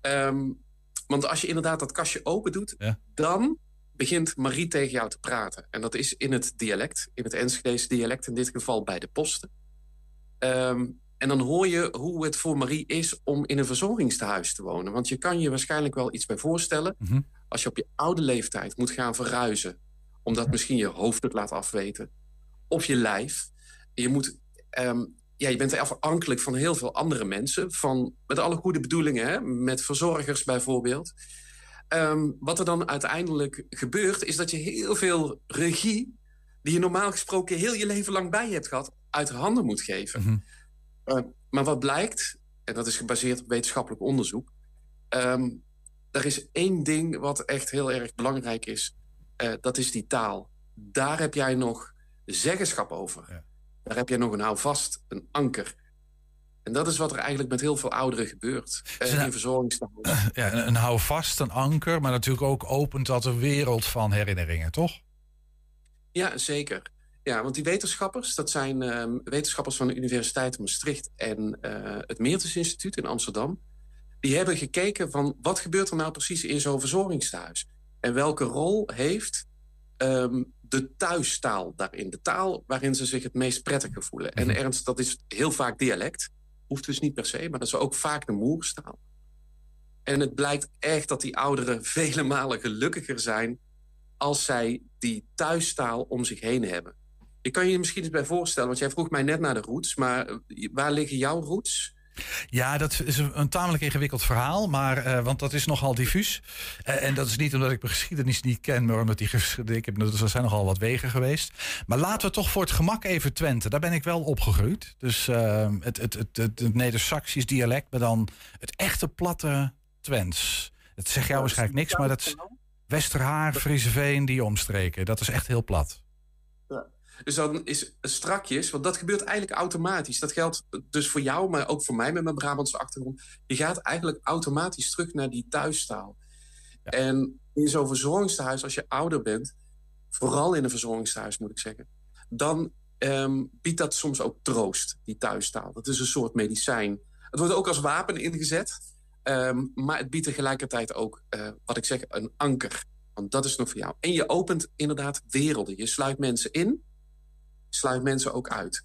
Um, want als je inderdaad dat kastje open doet, ja. dan begint Marie tegen jou te praten. En dat is in het dialect, in het Enschedese dialect, in dit geval bij de posten. Um, en dan hoor je hoe het voor Marie is om in een verzorgingstehuis te wonen. Want je kan je waarschijnlijk wel iets bij voorstellen. Mm -hmm. Als je op je oude leeftijd moet gaan verhuizen, omdat misschien je hoofd het laat afweten, of je lijf je moet. Um, ja, je bent afhankelijk van heel veel andere mensen. Van, met alle goede bedoelingen, hè? met verzorgers bijvoorbeeld. Um, wat er dan uiteindelijk gebeurt, is dat je heel veel regie. die je normaal gesproken heel je leven lang bij je hebt gehad. uit handen moet geven. Mm -hmm. uh, maar wat blijkt, en dat is gebaseerd op wetenschappelijk onderzoek. Um, er is één ding wat echt heel erg belangrijk is. Uh, dat is die taal. Daar heb jij nog zeggenschap over. Ja. Daar heb je nog een houvast, een anker. En dat is wat er eigenlijk met heel veel ouderen gebeurt. Uh, in verzorgingstehuizen. Ja, een, een houvast, een anker, maar natuurlijk ook opent dat een wereld van herinneringen, toch? Ja, zeker. Ja, want die wetenschappers, dat zijn uh, wetenschappers van de Universiteit Maastricht en uh, het Meertens Instituut in Amsterdam. Die hebben gekeken van wat gebeurt er nou precies in zo'n verzorgingstehuis? En welke rol heeft um, de thuistaal daarin. De taal waarin ze zich het meest prettig voelen. En ernst, dat is heel vaak dialect. Hoeft dus niet per se, maar dat is ook vaak de moerstaal. En het blijkt echt dat die ouderen [LAUGHS] vele malen gelukkiger zijn als zij die thuistaal om zich heen hebben. Ik kan je misschien eens bij voorstellen, want jij vroeg mij net naar de roots, maar eh, waar liggen jouw roots? Ja, dat is een, een tamelijk ingewikkeld verhaal, maar, uh, want dat is nogal diffuus. Uh, en dat is niet omdat ik mijn geschiedenis niet ken, maar omdat die ik heb, er zijn nogal wat wegen geweest. Maar laten we toch voor het gemak even Twente. Daar ben ik wel opgegroeid. Dus uh, het, het, het, het, het Neder-Saxisch dialect, maar dan het echte platte Twents. Het zegt jou waarschijnlijk niks, maar dat is Westerhaar, Frieseveen, die omstreken. Dat is echt heel plat. Dus dan is strakjes, want dat gebeurt eigenlijk automatisch. Dat geldt dus voor jou, maar ook voor mij met mijn Brabantse achtergrond. Je gaat eigenlijk automatisch terug naar die thuistaal. En in zo'n verzorgingstehuis, als je ouder bent, vooral in een verzorgingstehuis moet ik zeggen, dan um, biedt dat soms ook troost, die thuistaal. Dat is een soort medicijn. Het wordt ook als wapen ingezet, um, maar het biedt tegelijkertijd ook, uh, wat ik zeg, een anker. Want dat is nog voor jou. En je opent inderdaad werelden. Je sluit mensen in sluit mensen ook uit.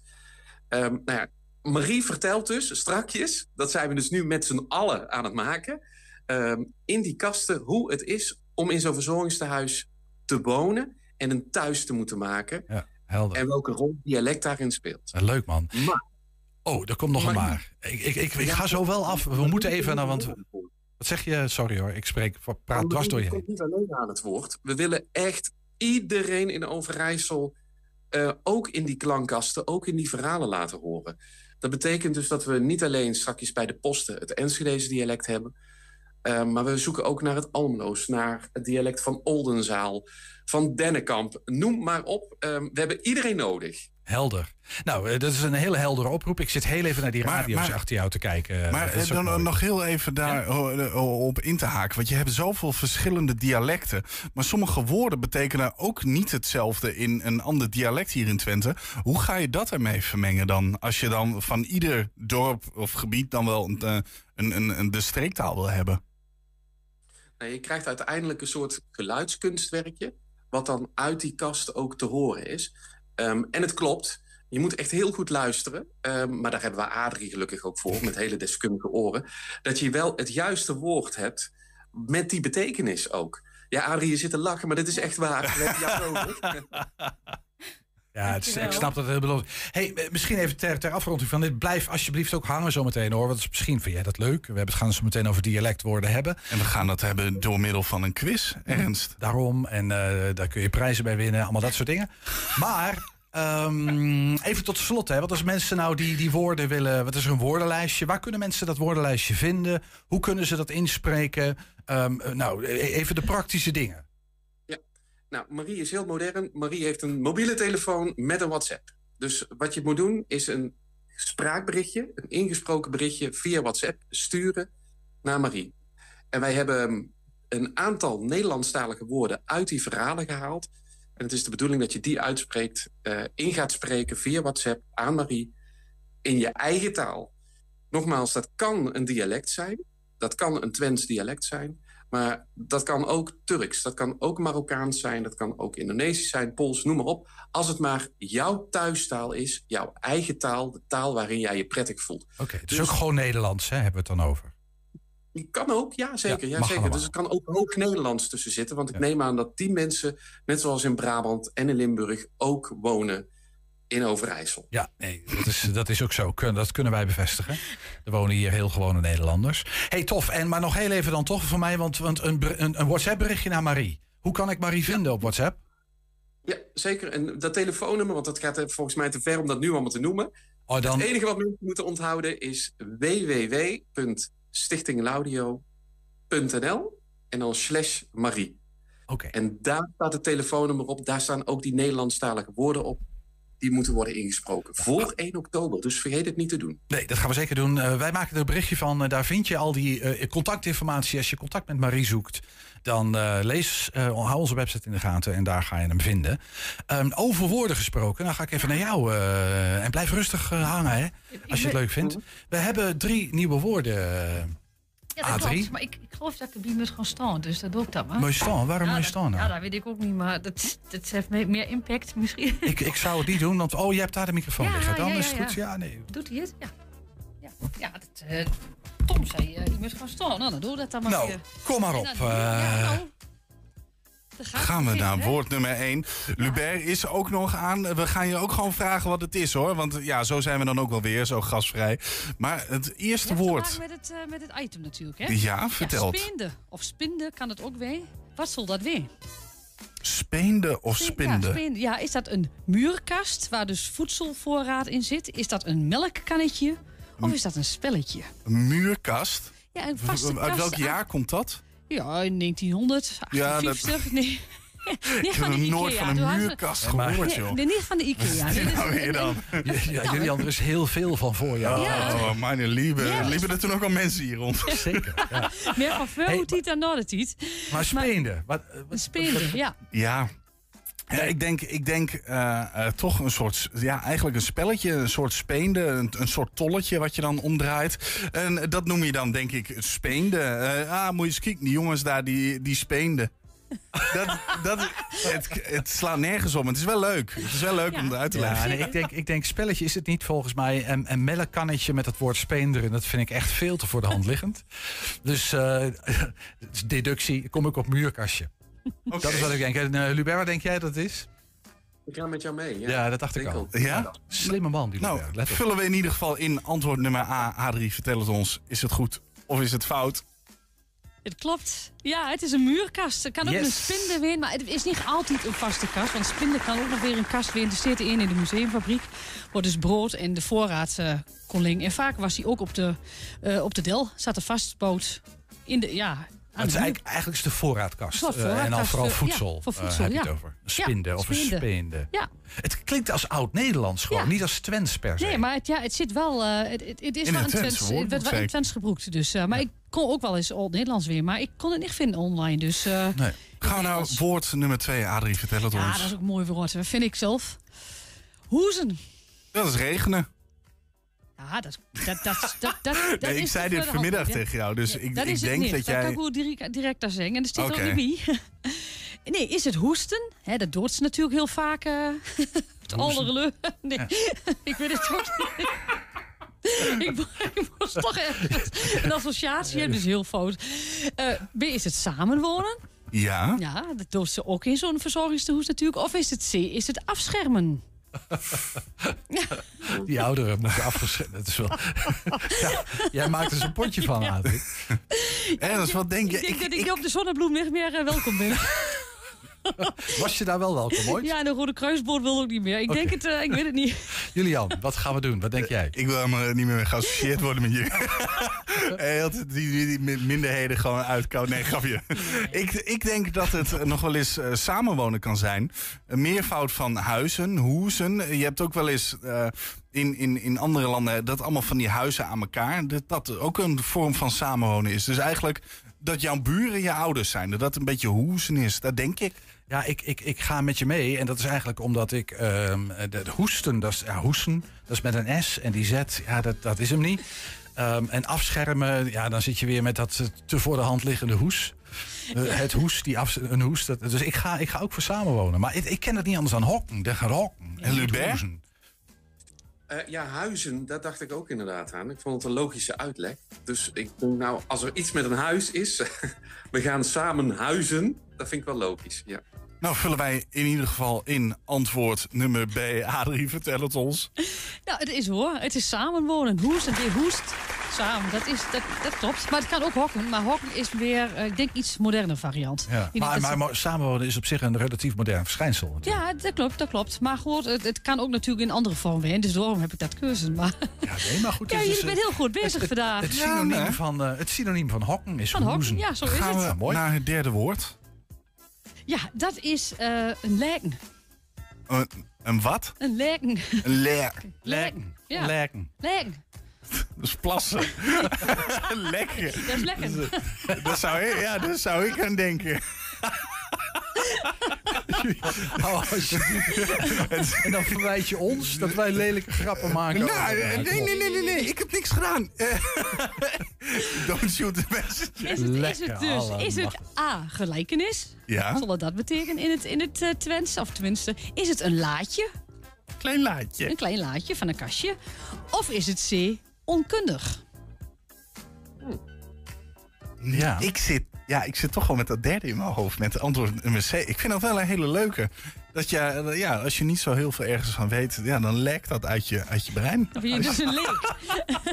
Um, nou ja, Marie vertelt dus strakjes, dat zijn we dus nu met z'n allen aan het maken, um, in die kasten hoe het is om in zo'n verzorgingstehuis te wonen en een thuis te moeten maken. Ja, helder. En welke rol dialect daarin speelt. leuk man. Maar, oh, er komt nog maar, een maar. Ik, ik, ik, ik, ga zo wel af. We moeten even naar, want... Wat zeg je? Sorry hoor, ik spreek, praat dwars door je heen. niet alleen aan het woord. We willen echt iedereen in Overijssel uh, ook in die klankkasten, ook in die verhalen laten horen. Dat betekent dus dat we niet alleen straks bij de posten het Enschedeze dialect hebben, uh, maar we zoeken ook naar het Almeloos, naar het dialect van Oldenzaal, van Dennekamp. Noem maar op. Uh, we hebben iedereen nodig. Helder. Nou, eh, dat is een hele heldere oproep. Ik zit heel even naar die radio's achter jou te kijken. Maar eh, dan nog heel even daarop ja? op in te haken. Want je hebt zoveel verschillende dialecten. Maar sommige woorden betekenen ook niet hetzelfde in een ander dialect hier in Twente. Hoe ga je dat ermee vermengen dan? Als je dan van ieder dorp of gebied dan wel een, eh, een, een, een de streektaal wil hebben. Nou, je krijgt uiteindelijk een soort geluidskunstwerkje. Wat dan uit die kast ook te horen is. Um, en het klopt. Je moet echt heel goed luisteren. Um, maar daar hebben we Adrie gelukkig ook voor, met hele deskundige oren. Dat je wel het juiste woord hebt met die betekenis ook. Ja, Adrie, je zit te lachen, maar dit is echt waar. [LAUGHS] We hebben jou nodig. Ja, het is, ik snap dat het heel belangrijk hey, eh, Misschien even ter, ter afronding van dit. Blijf alsjeblieft ook hangen zometeen hoor. Want misschien vind jij dat leuk. We hebben het gaan zo meteen over dialectwoorden hebben. En we gaan dat hebben door middel van een quiz, Ernst. Daarom. En uh, daar kun je prijzen bij winnen. Allemaal dat soort dingen. Maar Um, even tot slot, hè, wat als mensen nou die, die woorden willen, wat is een woordenlijstje? Waar kunnen mensen dat woordenlijstje vinden? Hoe kunnen ze dat inspreken? Um, nou, e-, even de praktische dingen. Nou, Marie is heel modern. Marie heeft een mobiele telefoon met een WhatsApp. Dus wat je moet doen is een spraakberichtje, een ingesproken berichtje via WhatsApp sturen naar Marie. En wij hebben een aantal Nederlandstalige woorden uit die verhalen gehaald. En het is de bedoeling dat je die uitspreekt, uh, in gaat spreken via WhatsApp aan Marie in je eigen taal. Nogmaals, dat kan een dialect zijn. Dat kan een Twents dialect zijn. Maar dat kan ook Turks, dat kan ook Marokkaans zijn, dat kan ook Indonesisch zijn, Pools, noem maar op. Als het maar jouw thuistaal is, jouw eigen taal, de taal waarin jij je prettig voelt. Oké, okay, dus, ook gewoon Nederlands, hè, hebben we het dan over? Kan ook, ja zeker. Ja, zeker. Dus er kan ook hoog Nederlands tussen zitten. Want ik neem aan dat die mensen, net zoals in Brabant en in Limburg, ook wonen in Overijssel. Ja, nee, dat is, dat is ook zo. Dat kunnen wij bevestigen. Er wonen hier heel gewone Nederlanders. hey, tof. En maar nog heel even dan toch voor mij, want, want een, een, een WhatsApp-berichtje naar Marie. Hoe kan ik Marie vinden op WhatsApp? Ja, zeker. En dat telefoonnummer, want dat gaat volgens mij te ver om dat nu allemaal te noemen. Oh, dan... Het enige wat mensen moeten onthouden is www stichtinglaudio.nl en dan slash Marie. Oké. En daar staat het telefoonnummer op. Daar staan ook die Nederlandstalige woorden op. Die moeten worden ingesproken. Voor 1 oktober. Dus vergeet het niet te doen. Nee, dat gaan we zeker doen. Uh, wij maken er een berichtje van. Uh, daar vind je al die uh, contactinformatie. Als je contact met Marie zoekt, dan lees, hou onze website in de gaten. En daar ga je hem vinden. Um, over woorden gesproken. Dan ga ik even naar jou. en blijf rustig hangen, hè, als je het leuk vindt. We hebben drie nieuwe woorden. Ja, dat klopt. Maar ik, ik geloof dat ik die moet gaan staan, dus dat doe ik dan maar. Moet je staan? Waarom moet je staan? Ja, dat weet ik ook niet, maar dat, dat heeft meer impact misschien. [LAUGHS] Ik, ik zou het niet doen, want oh, je hebt daar de microfoon liggen. Dan is het goed. Ja, nee. Doet hij het? Ja. Ja, ja dat, uh, Tom zei, uh, je moet gaan staan. Nou, dan doe dat dan maar Nou, kom maar op. Uh, nou. Gaan we naar woord nummer 1. Lubert is ook nog aan. We gaan je ook gewoon vragen wat het is hoor. Want ja, zo zijn we dan ook wel weer, zo gasvrij. Maar het eerste woord. met het, uh, met het item natuurlijk, hè? Ja, vertel. Ja, spinde of spinde kan het ook weer. Wat zal dat weer? Speende of spinde? Ja, spinde. ja, is dat een muurkast waar dus voedselvoorraad in zit? Is dat een melkkannetje? Of is dat een spelletje? Een muurkast? Ja, een vaste kast. Uit welk jaar komt dat? Ja, in 1900. Ja, dat... [LAUGHS] Nee. ik heb nog nooit van een muurkast gehoord, joh. Nee, niet van de Ikea. [LAUGHS] Nee, nou weer dan? Ja, jullie er is heel veel van voor jou. Ja. Oh, mijn lieve. Ja, Liepen er toen ook al mensen hier rond? [LAUGHS] Zeker, ja. Meer van veel tiet dan nodig Maar speende. Wat, wat, speende, ja. Ja, ja, ik denk, ik denk uh, uh, toch een soort, ja, eigenlijk een spelletje, een soort speende, een, een, soort tolletje wat je dan omdraait. En dat noem je dan, denk ik, speende. Uh, ah, moet je eens kijken, die jongens daar, die, die speenden. [LAUGHS] dat, dat, het, het, slaat nergens om. Het is wel leuk. Het is wel leuk om het uit te leggen. Ja, nee, ik, denk, ik denk, spelletje is het niet volgens mij. En, een melkkannetje met het woord speender. dat vind ik echt veel te voor de hand liggend. Dus [LAUGHS] deductie, kom ik op muurkastje. Okay. Dat is wat ik denk. En uh, Lubert, wat denk jij dat het is? Ik ga met jou mee. Ja, ja dat dacht ik, al. Ja? Slimme man, die Nou, vullen we in ieder geval in antwoord nummer A. Adrie, vertel het ons. Is het goed of is het fout? Het klopt. Ja, het is een muurkast. Het kan ook een spinde weer, maar het is niet altijd een vaste kast. Want spinde kan ook nog weer een kast weer. Er zit in in de museumfabriek. Wordt dus brood en de voorraad uh, kon En vaak was hij ook op de, uh, op de del. Zat er vastboot in de, ja, het is eigenlijk, eigenlijk is de voorraadkast. Uh, en dan vooral voedsel. Ja, voor voedsel, heb je het over. Spinde ja, of een speende. Ja. Het klinkt als oud-Nederlands gewoon, niet als Twents per se. Nee, maar het, ja, het zit wel. Uh, het, het, is in wel een Twents. Het werd wel in Twents gebroekt. Dus, maar ik kon ook wel eens oud-Nederlands weer. Maar ik kon het niet vinden online. Dus, nee. Gaan we nou woord nummer twee, Adrie, vertel het ons. Ja, dat is ook een mooi woord. Dat vind ik zelf. Hoezen. Dat is regenen. Ja, dat, dat, dat, dat, dat, [LAUGHS] nee, ik zei dit vanmiddag tegen jou, dus ik, ik denk dat jij... Dat kan ik direct, direct daar zeggen. En er staat okay. ook niet wie. [LAUGHS] Nee, is het hoesten? Hè, dat doet ze natuurlijk heel vaak. Uh, [LAUGHS] het allerleu. Nee, ja. ik weet het ook niet. ik, ik moest toch echt een associatie hebben, dus heel fout. Uh, B, is het samenwonen? Ja. Ja, dat doet ze ook in zo'n verzorgingstehuis natuurlijk. Of is het C, is het afschermen? [LAUGHS] Die ouderen moeten afgezet. Dat is wel. [LAUGHS] ja, jij maakt er een potje van, ja. Ernst, wat denk je? Ik denk ik, dat ik, op de zonnebloem niet meer uh, welkom ben. [LAUGHS] Was je daar wel welkom [LAUGHS] ooit? Ja, de Rode Kruisboord wil ook niet meer. Ik denk het, uh, ik weet het niet. [LAUGHS] Julian, wat gaan we doen? Wat denk jij? Ik wil helemaal niet meer geassocieerd worden met jullie. die, die, die, minderheden gewoon uitkouden. Nee, grapje. ik, ik denk dat het nog wel eens uh, samenwonen kan zijn. Een meervoud van huizen, hoezen. Je hebt ook wel eens... Uh, in, in, in andere landen dat allemaal van die huizen aan elkaar. Dat dat ook een vorm van samenwonen is. Dus eigenlijk dat jouw buren je ouders zijn. Dat dat een beetje hoezen is. Dat denk ik. Ja, ik, ik, ik ga met je mee. En dat is eigenlijk omdat ik... Uh, de, de, hoesten, dat is, ja, hoesten, dat is met een S. En die Z, ja, dat, dat is hem niet. Um, en afschermen, ja, dan zit je weer met dat te voor de hand liggende hoes. Uh, het hoes, die af, een hoes. Dat, dus ik ga, ik ga ook voor samenwonen. Maar ik, ik ken het niet anders dan hokken. De hokken. En Lubert? Uh, ja, huizen, daar dacht ik ook inderdaad aan. Ik vond het een logische uitleg. Dus ik denk nou, als er iets met een huis is, [LAUGHS] we gaan samen huizen. Dat vind ik wel logisch, ja. Nou, vullen wij in ieder geval in antwoord nummer B. Adrie, vertel het ons. Nou, het is hoor. Het is samenwonen. Hoest en weer hoest. Samen, dat, is, dat, dat klopt. Maar het kan ook hokken. Maar hokken is weer, uh, ik denk, iets moderne variant. Ja. Maar, maar, maar, samenwonen is op zich een relatief modern verschijnsel. Natuurlijk. Ja, dat klopt, dat klopt. Maar goed, het, het, kan ook natuurlijk in andere vorm weer. Dus daarom heb ik dat cursus. Maar... Ja, nee, maar goed. Ja, jullie zijn heel goed bezig het, vandaag. Het, synoniem, ja, van, uh, het synoniem van hokken is van hoeken. Ja, zo is Gaan het. we mooi. naar het derde woord. Ja, dat is uh, een lijken. Een, een wat? Een lijken. Een lijk. Lijken. [LAUGHS] Ja. Lijken. Lijken. [LAUGHS] Dat is plassen. [LAUGHS] lekker. Dat is lekker. Dat, dat, zou ik, ja, dat zou ik aan denken. [LAUGHS] oh, en dan verwijt je ons dat wij lelijke grappen maken. Nou, nee, nee, nee, nee, nee, ik heb niks gedaan. [LAUGHS] Don't shoot the message. Is het, is het dus is het A, gelijkenis? Ja. Zal dat betekenen in het, in het uh, Twents? Of tenminste, is het een laadje? Klein laadje. Een klein laadje van een kastje. Of is het C, onkundig? Ja. Ik zit ja, ik zit toch wel met dat derde in mijn hoofd. Met de antwoord nummer C. Ik vind dat wel een hele leuke. Dat je, eh, ja, als je niet zo heel veel ergens van weet, ja, dan lekt dat uit je, uit je brein. Of je dus een leek.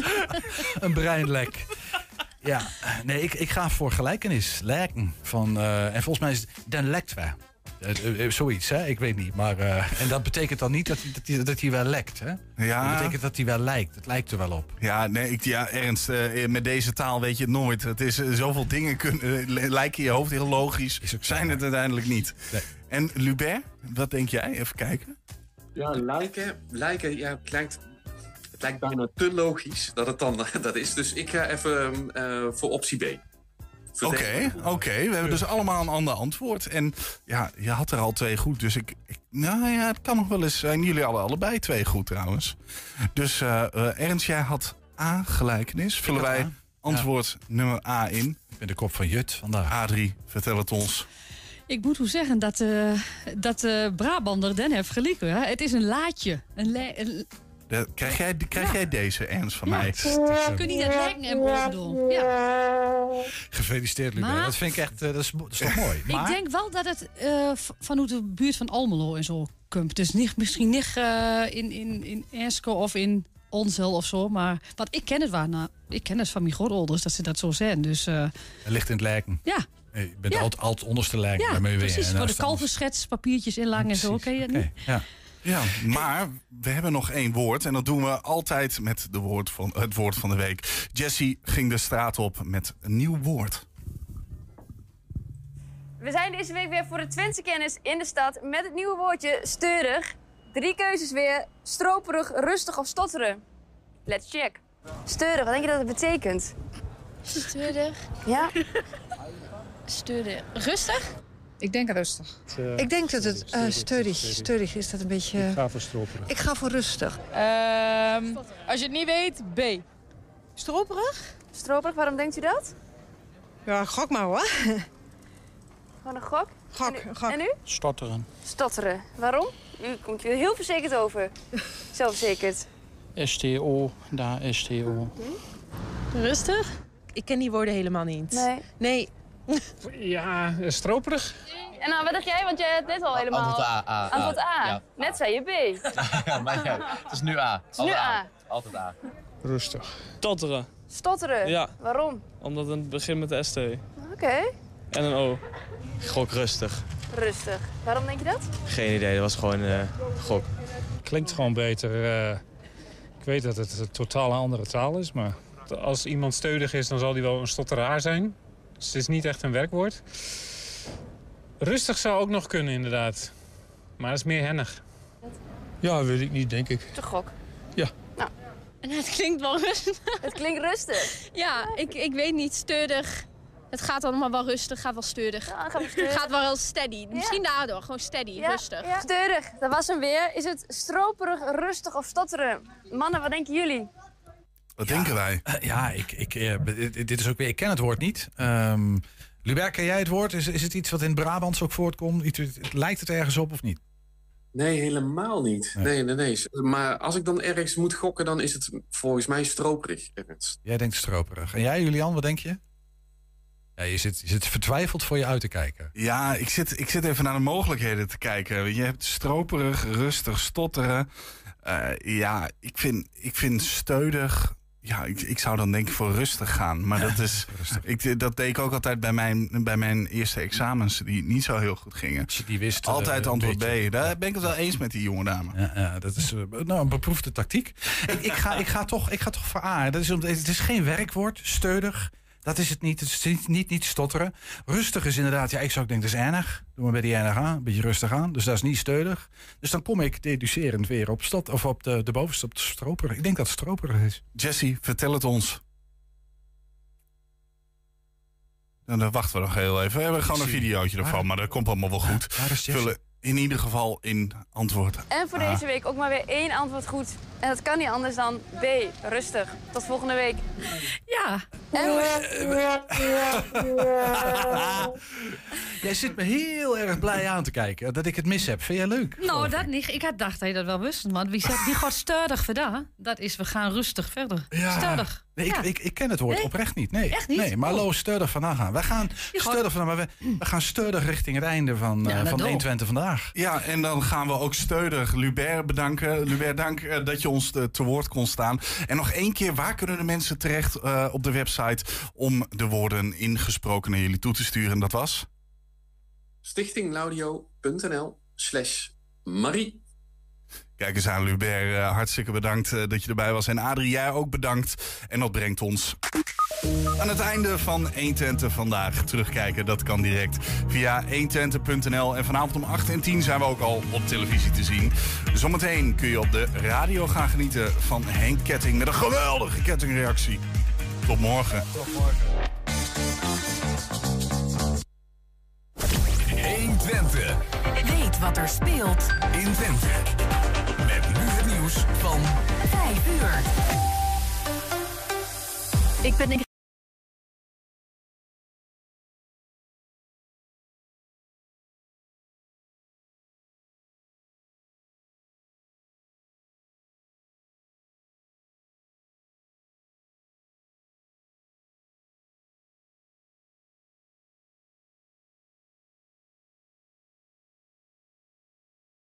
[LAUGHS] een breinlek. Ja, nee, ik, ik ga voor gelijkenis. Lijken. Van, uh, en volgens mij is het dan lekt wij. Uh, zoiets, hè? Ik weet niet. Maar, uh, en dat betekent dan niet dat hij, dat hij, dat hij wel lekt, hè? Ja. Dat betekent dat hij wel lijkt. Het lijkt er wel op. Ja, nee, ik, ja Ernst, uh, met deze taal weet je het nooit. Het is, zoveel dingen kunnen, lijken in je hoofd heel logisch. Zijn het uiteindelijk niet. Nee. En Lubert, wat denk jij? Even kijken. Ja, lijken, lijken ja, het lijkt het lijkt bijna te logisch dat het dan [LAUGHS] dat is. Dus ik ga even uh, voor optie B. Oké, oké. We hebben dus allemaal een ander antwoord. En ja, je had er al twee goed. Dus ik, ik nou ja, het kan nog wel eens zijn. Jullie hadden allebei twee goed trouwens. Dus uh, uh, Ernst, jij had A, gelijkenis. Vullen wij antwoord ja. nummer A in. Ik ben de kop van Jut vandaag. Adrie, vertel het ons. Ik moet u zeggen dat, uh, dat uh, Brabander den heeft gelieken. Het is een laadje. Een, een krijg jij, krijg ja. jij deze, Ernst, van ja. mij? Je kunt niet en. Ja. Gefeliciteerd, Lubert. Dat vind ik echt, uh, dat, is, dat is toch mooi. Maar... Ik denk wel dat het uh, vanuit de buurt van Almelo en zo komt. Dus niet, misschien niet uh, in, in, in Ersko of in Onzel of zo. Maar want ik ken het waar. Nou, ik ken het van mijn grootouders dat ze dat zo zijn. Dus, uh, het ligt in het lijken. Ja. Je bent ja. altijd, altijd onderste lijken. Ja, precies. Voor de kalverschets, papiertjes inlang en zo. Ken je het okay. niet? Ja. Ja, maar we hebben nog één woord. En dat doen we altijd met de woord van, het woord van de week. Jessie ging de straat op met een nieuw woord. We zijn deze week weer voor de Twentse kennis in de stad met het nieuwe woordje steurig. Drie keuzes weer. Stroperig, rustig of stotteren. Let's check. Steurig, wat denk je dat het betekent? Steurig. Ja? Steurig. Rustig? Ik denk rustig. Uh, ik denk dat het uh, steurig, steurig is. Dat een beetje... Ik ga voor stroperig. Ik ga voor rustig. Um, als je het niet weet, B. Stroperig? Stroperig, waarom denkt u dat? Ja, gok maar hoor. [LAUGHS] Gewoon een gok? Gok, en u? gok. En u? Stotteren. Stotteren. Waarom? U komt hier heel verzekerd over. [LAUGHS] Zelfverzekerd. STO, daar STO. Hm? Rustig? Ik ken die woorden helemaal niet. Nee. Nee. Ja, stroperig. En nou, wat dacht jij? Want jij hebt net al helemaal... Antwoord A. A Antwoord A. Ja. Net zei je B. [LAUGHS] ja, maar ja, het is nu A. Het is nu A. Altijd A. Rustig. Stotteren. Stotteren? Ja. Waarom? Omdat het begint met de ST. Oké. Okay. En een O. Gok rustig. Rustig. Waarom denk je dat? Geen idee, dat was gewoon uh, gok. Klinkt gewoon beter. Uh, ik weet dat het een totaal andere taal is, maar als iemand steudig is, dan zal hij wel een stotteraar zijn. Dus het is niet echt een werkwoord. Rustig zou ook nog kunnen, inderdaad. Maar dat is meer hennig. Ja, weet ik niet, denk ik. Te gok. Ja. Nou. En het klinkt wel rustig. Het klinkt rustig. Ja, ik, ik weet niet, steurig. Het gaat allemaal wel rustig, gaat wel steurig. Ja, gaat wel steurig. gaat wel steady. Misschien ja. daardoor, gewoon steady, ja, rustig. Ja. Steurig, dat was hem weer. Is het stroperig, rustig of stotteren? Mannen, wat denken jullie? Wat ja, denken wij? Uh, ja, ik, ik, uh, dit is ook weer, ik ken het woord niet. Um, Lubert, ken jij het woord? Is, is het iets wat in Brabants ook voortkomt? Iets, lijkt het ergens op of niet? Nee, helemaal niet. Nee. nee, nee, nee. Maar als ik dan ergens moet gokken, dan is het volgens mij stroperig. Ergens. Jij denkt stroperig. En jij, Julian, wat denk je? Ja, je, zit, je zit vertwijfeld voor je uit te kijken. Ja, ik zit, ik zit even naar de mogelijkheden te kijken. Je hebt stroperig, rustig, stotteren. Uh, ja, ik vind, ik vind steudig ja, ik, ik zou dan denk ik voor rustig gaan. Maar dat, is, [LAUGHS] ik, dat deed ik ook altijd bij mijn, bij mijn eerste examens, die niet zo heel goed gingen. Die wist. Altijd antwoord B. Daar ben ik het wel eens met die jonge dame. Ja, ja dat is uh, nou, een beproefde tactiek. ik, ik, ga, ik, ga toch, ik ga toch voor A. Dat is, het is geen werkwoord, steudig. Dat is het niet. Het is niet, niet, niet stotteren. Rustig is inderdaad, ja, ik zou ook denken, dat is erg. Doe maar bij die erg aan, een beetje rustig aan. Dus dat is niet steudig. Dus dan kom ik deducerend weer op, stot, of op de, de bovenste, op de stroperig. Ik denk dat het stroperig is. Jesse, vertel het ons. En dan wachten we nog heel even. We hebben gewoon een videootje ervan, maar dat komt allemaal wel goed. Vullen in ieder geval in antwoord. En voor deze week ook maar weer één antwoord goed. En dat kan niet anders dan B. Rustig. Tot volgende week. Ja. En... [LAUGHS] jij zit me heel erg blij aan te kijken dat ik het mis heb. Vind jij leuk? Nou, dat niet. Ik had dacht dat je dat wel wist. Want wie, zegt, wie gaat steurig vandaan? Dat is, we gaan rustig verder. Ja. Steurig. Nee, ik, Ja. ik, ik ken het woord Nee? oprecht niet. Nee, Echt niet? Nee, maar Oh. lo steurig vandaan gaan. Wij gaan vandaan, maar we, we gaan steurig richting het einde van, Ja, eh, dat van wel. 120 vandaag. Ja, en dan gaan we ook steunig Lubert bedanken. Lubert, dank eh, dat je ons te, te woord kon staan. En nog één keer, waar kunnen de mensen terecht eh, op de website om de woorden ingesproken naar jullie toe te sturen? Dat was? stichtinglaudio.nl slash Marie. Kijk eens aan, Lubert. eh, hartstikke bedankt eh, dat je erbij was. En Adrie, jij ook bedankt. En dat brengt ons aan het einde van 120 vandaag. Terugkijken, dat kan direct via 120.nl. En vanavond om 8 en 10 zijn we ook al op televisie te zien. Zometeen kun je op de radio gaan genieten van Henk Ketting... met een geweldige kettingreactie. Tot morgen. Tot morgen. 120 Weet wat er speelt in Twente. Nieuws van 5 uur. Ik ben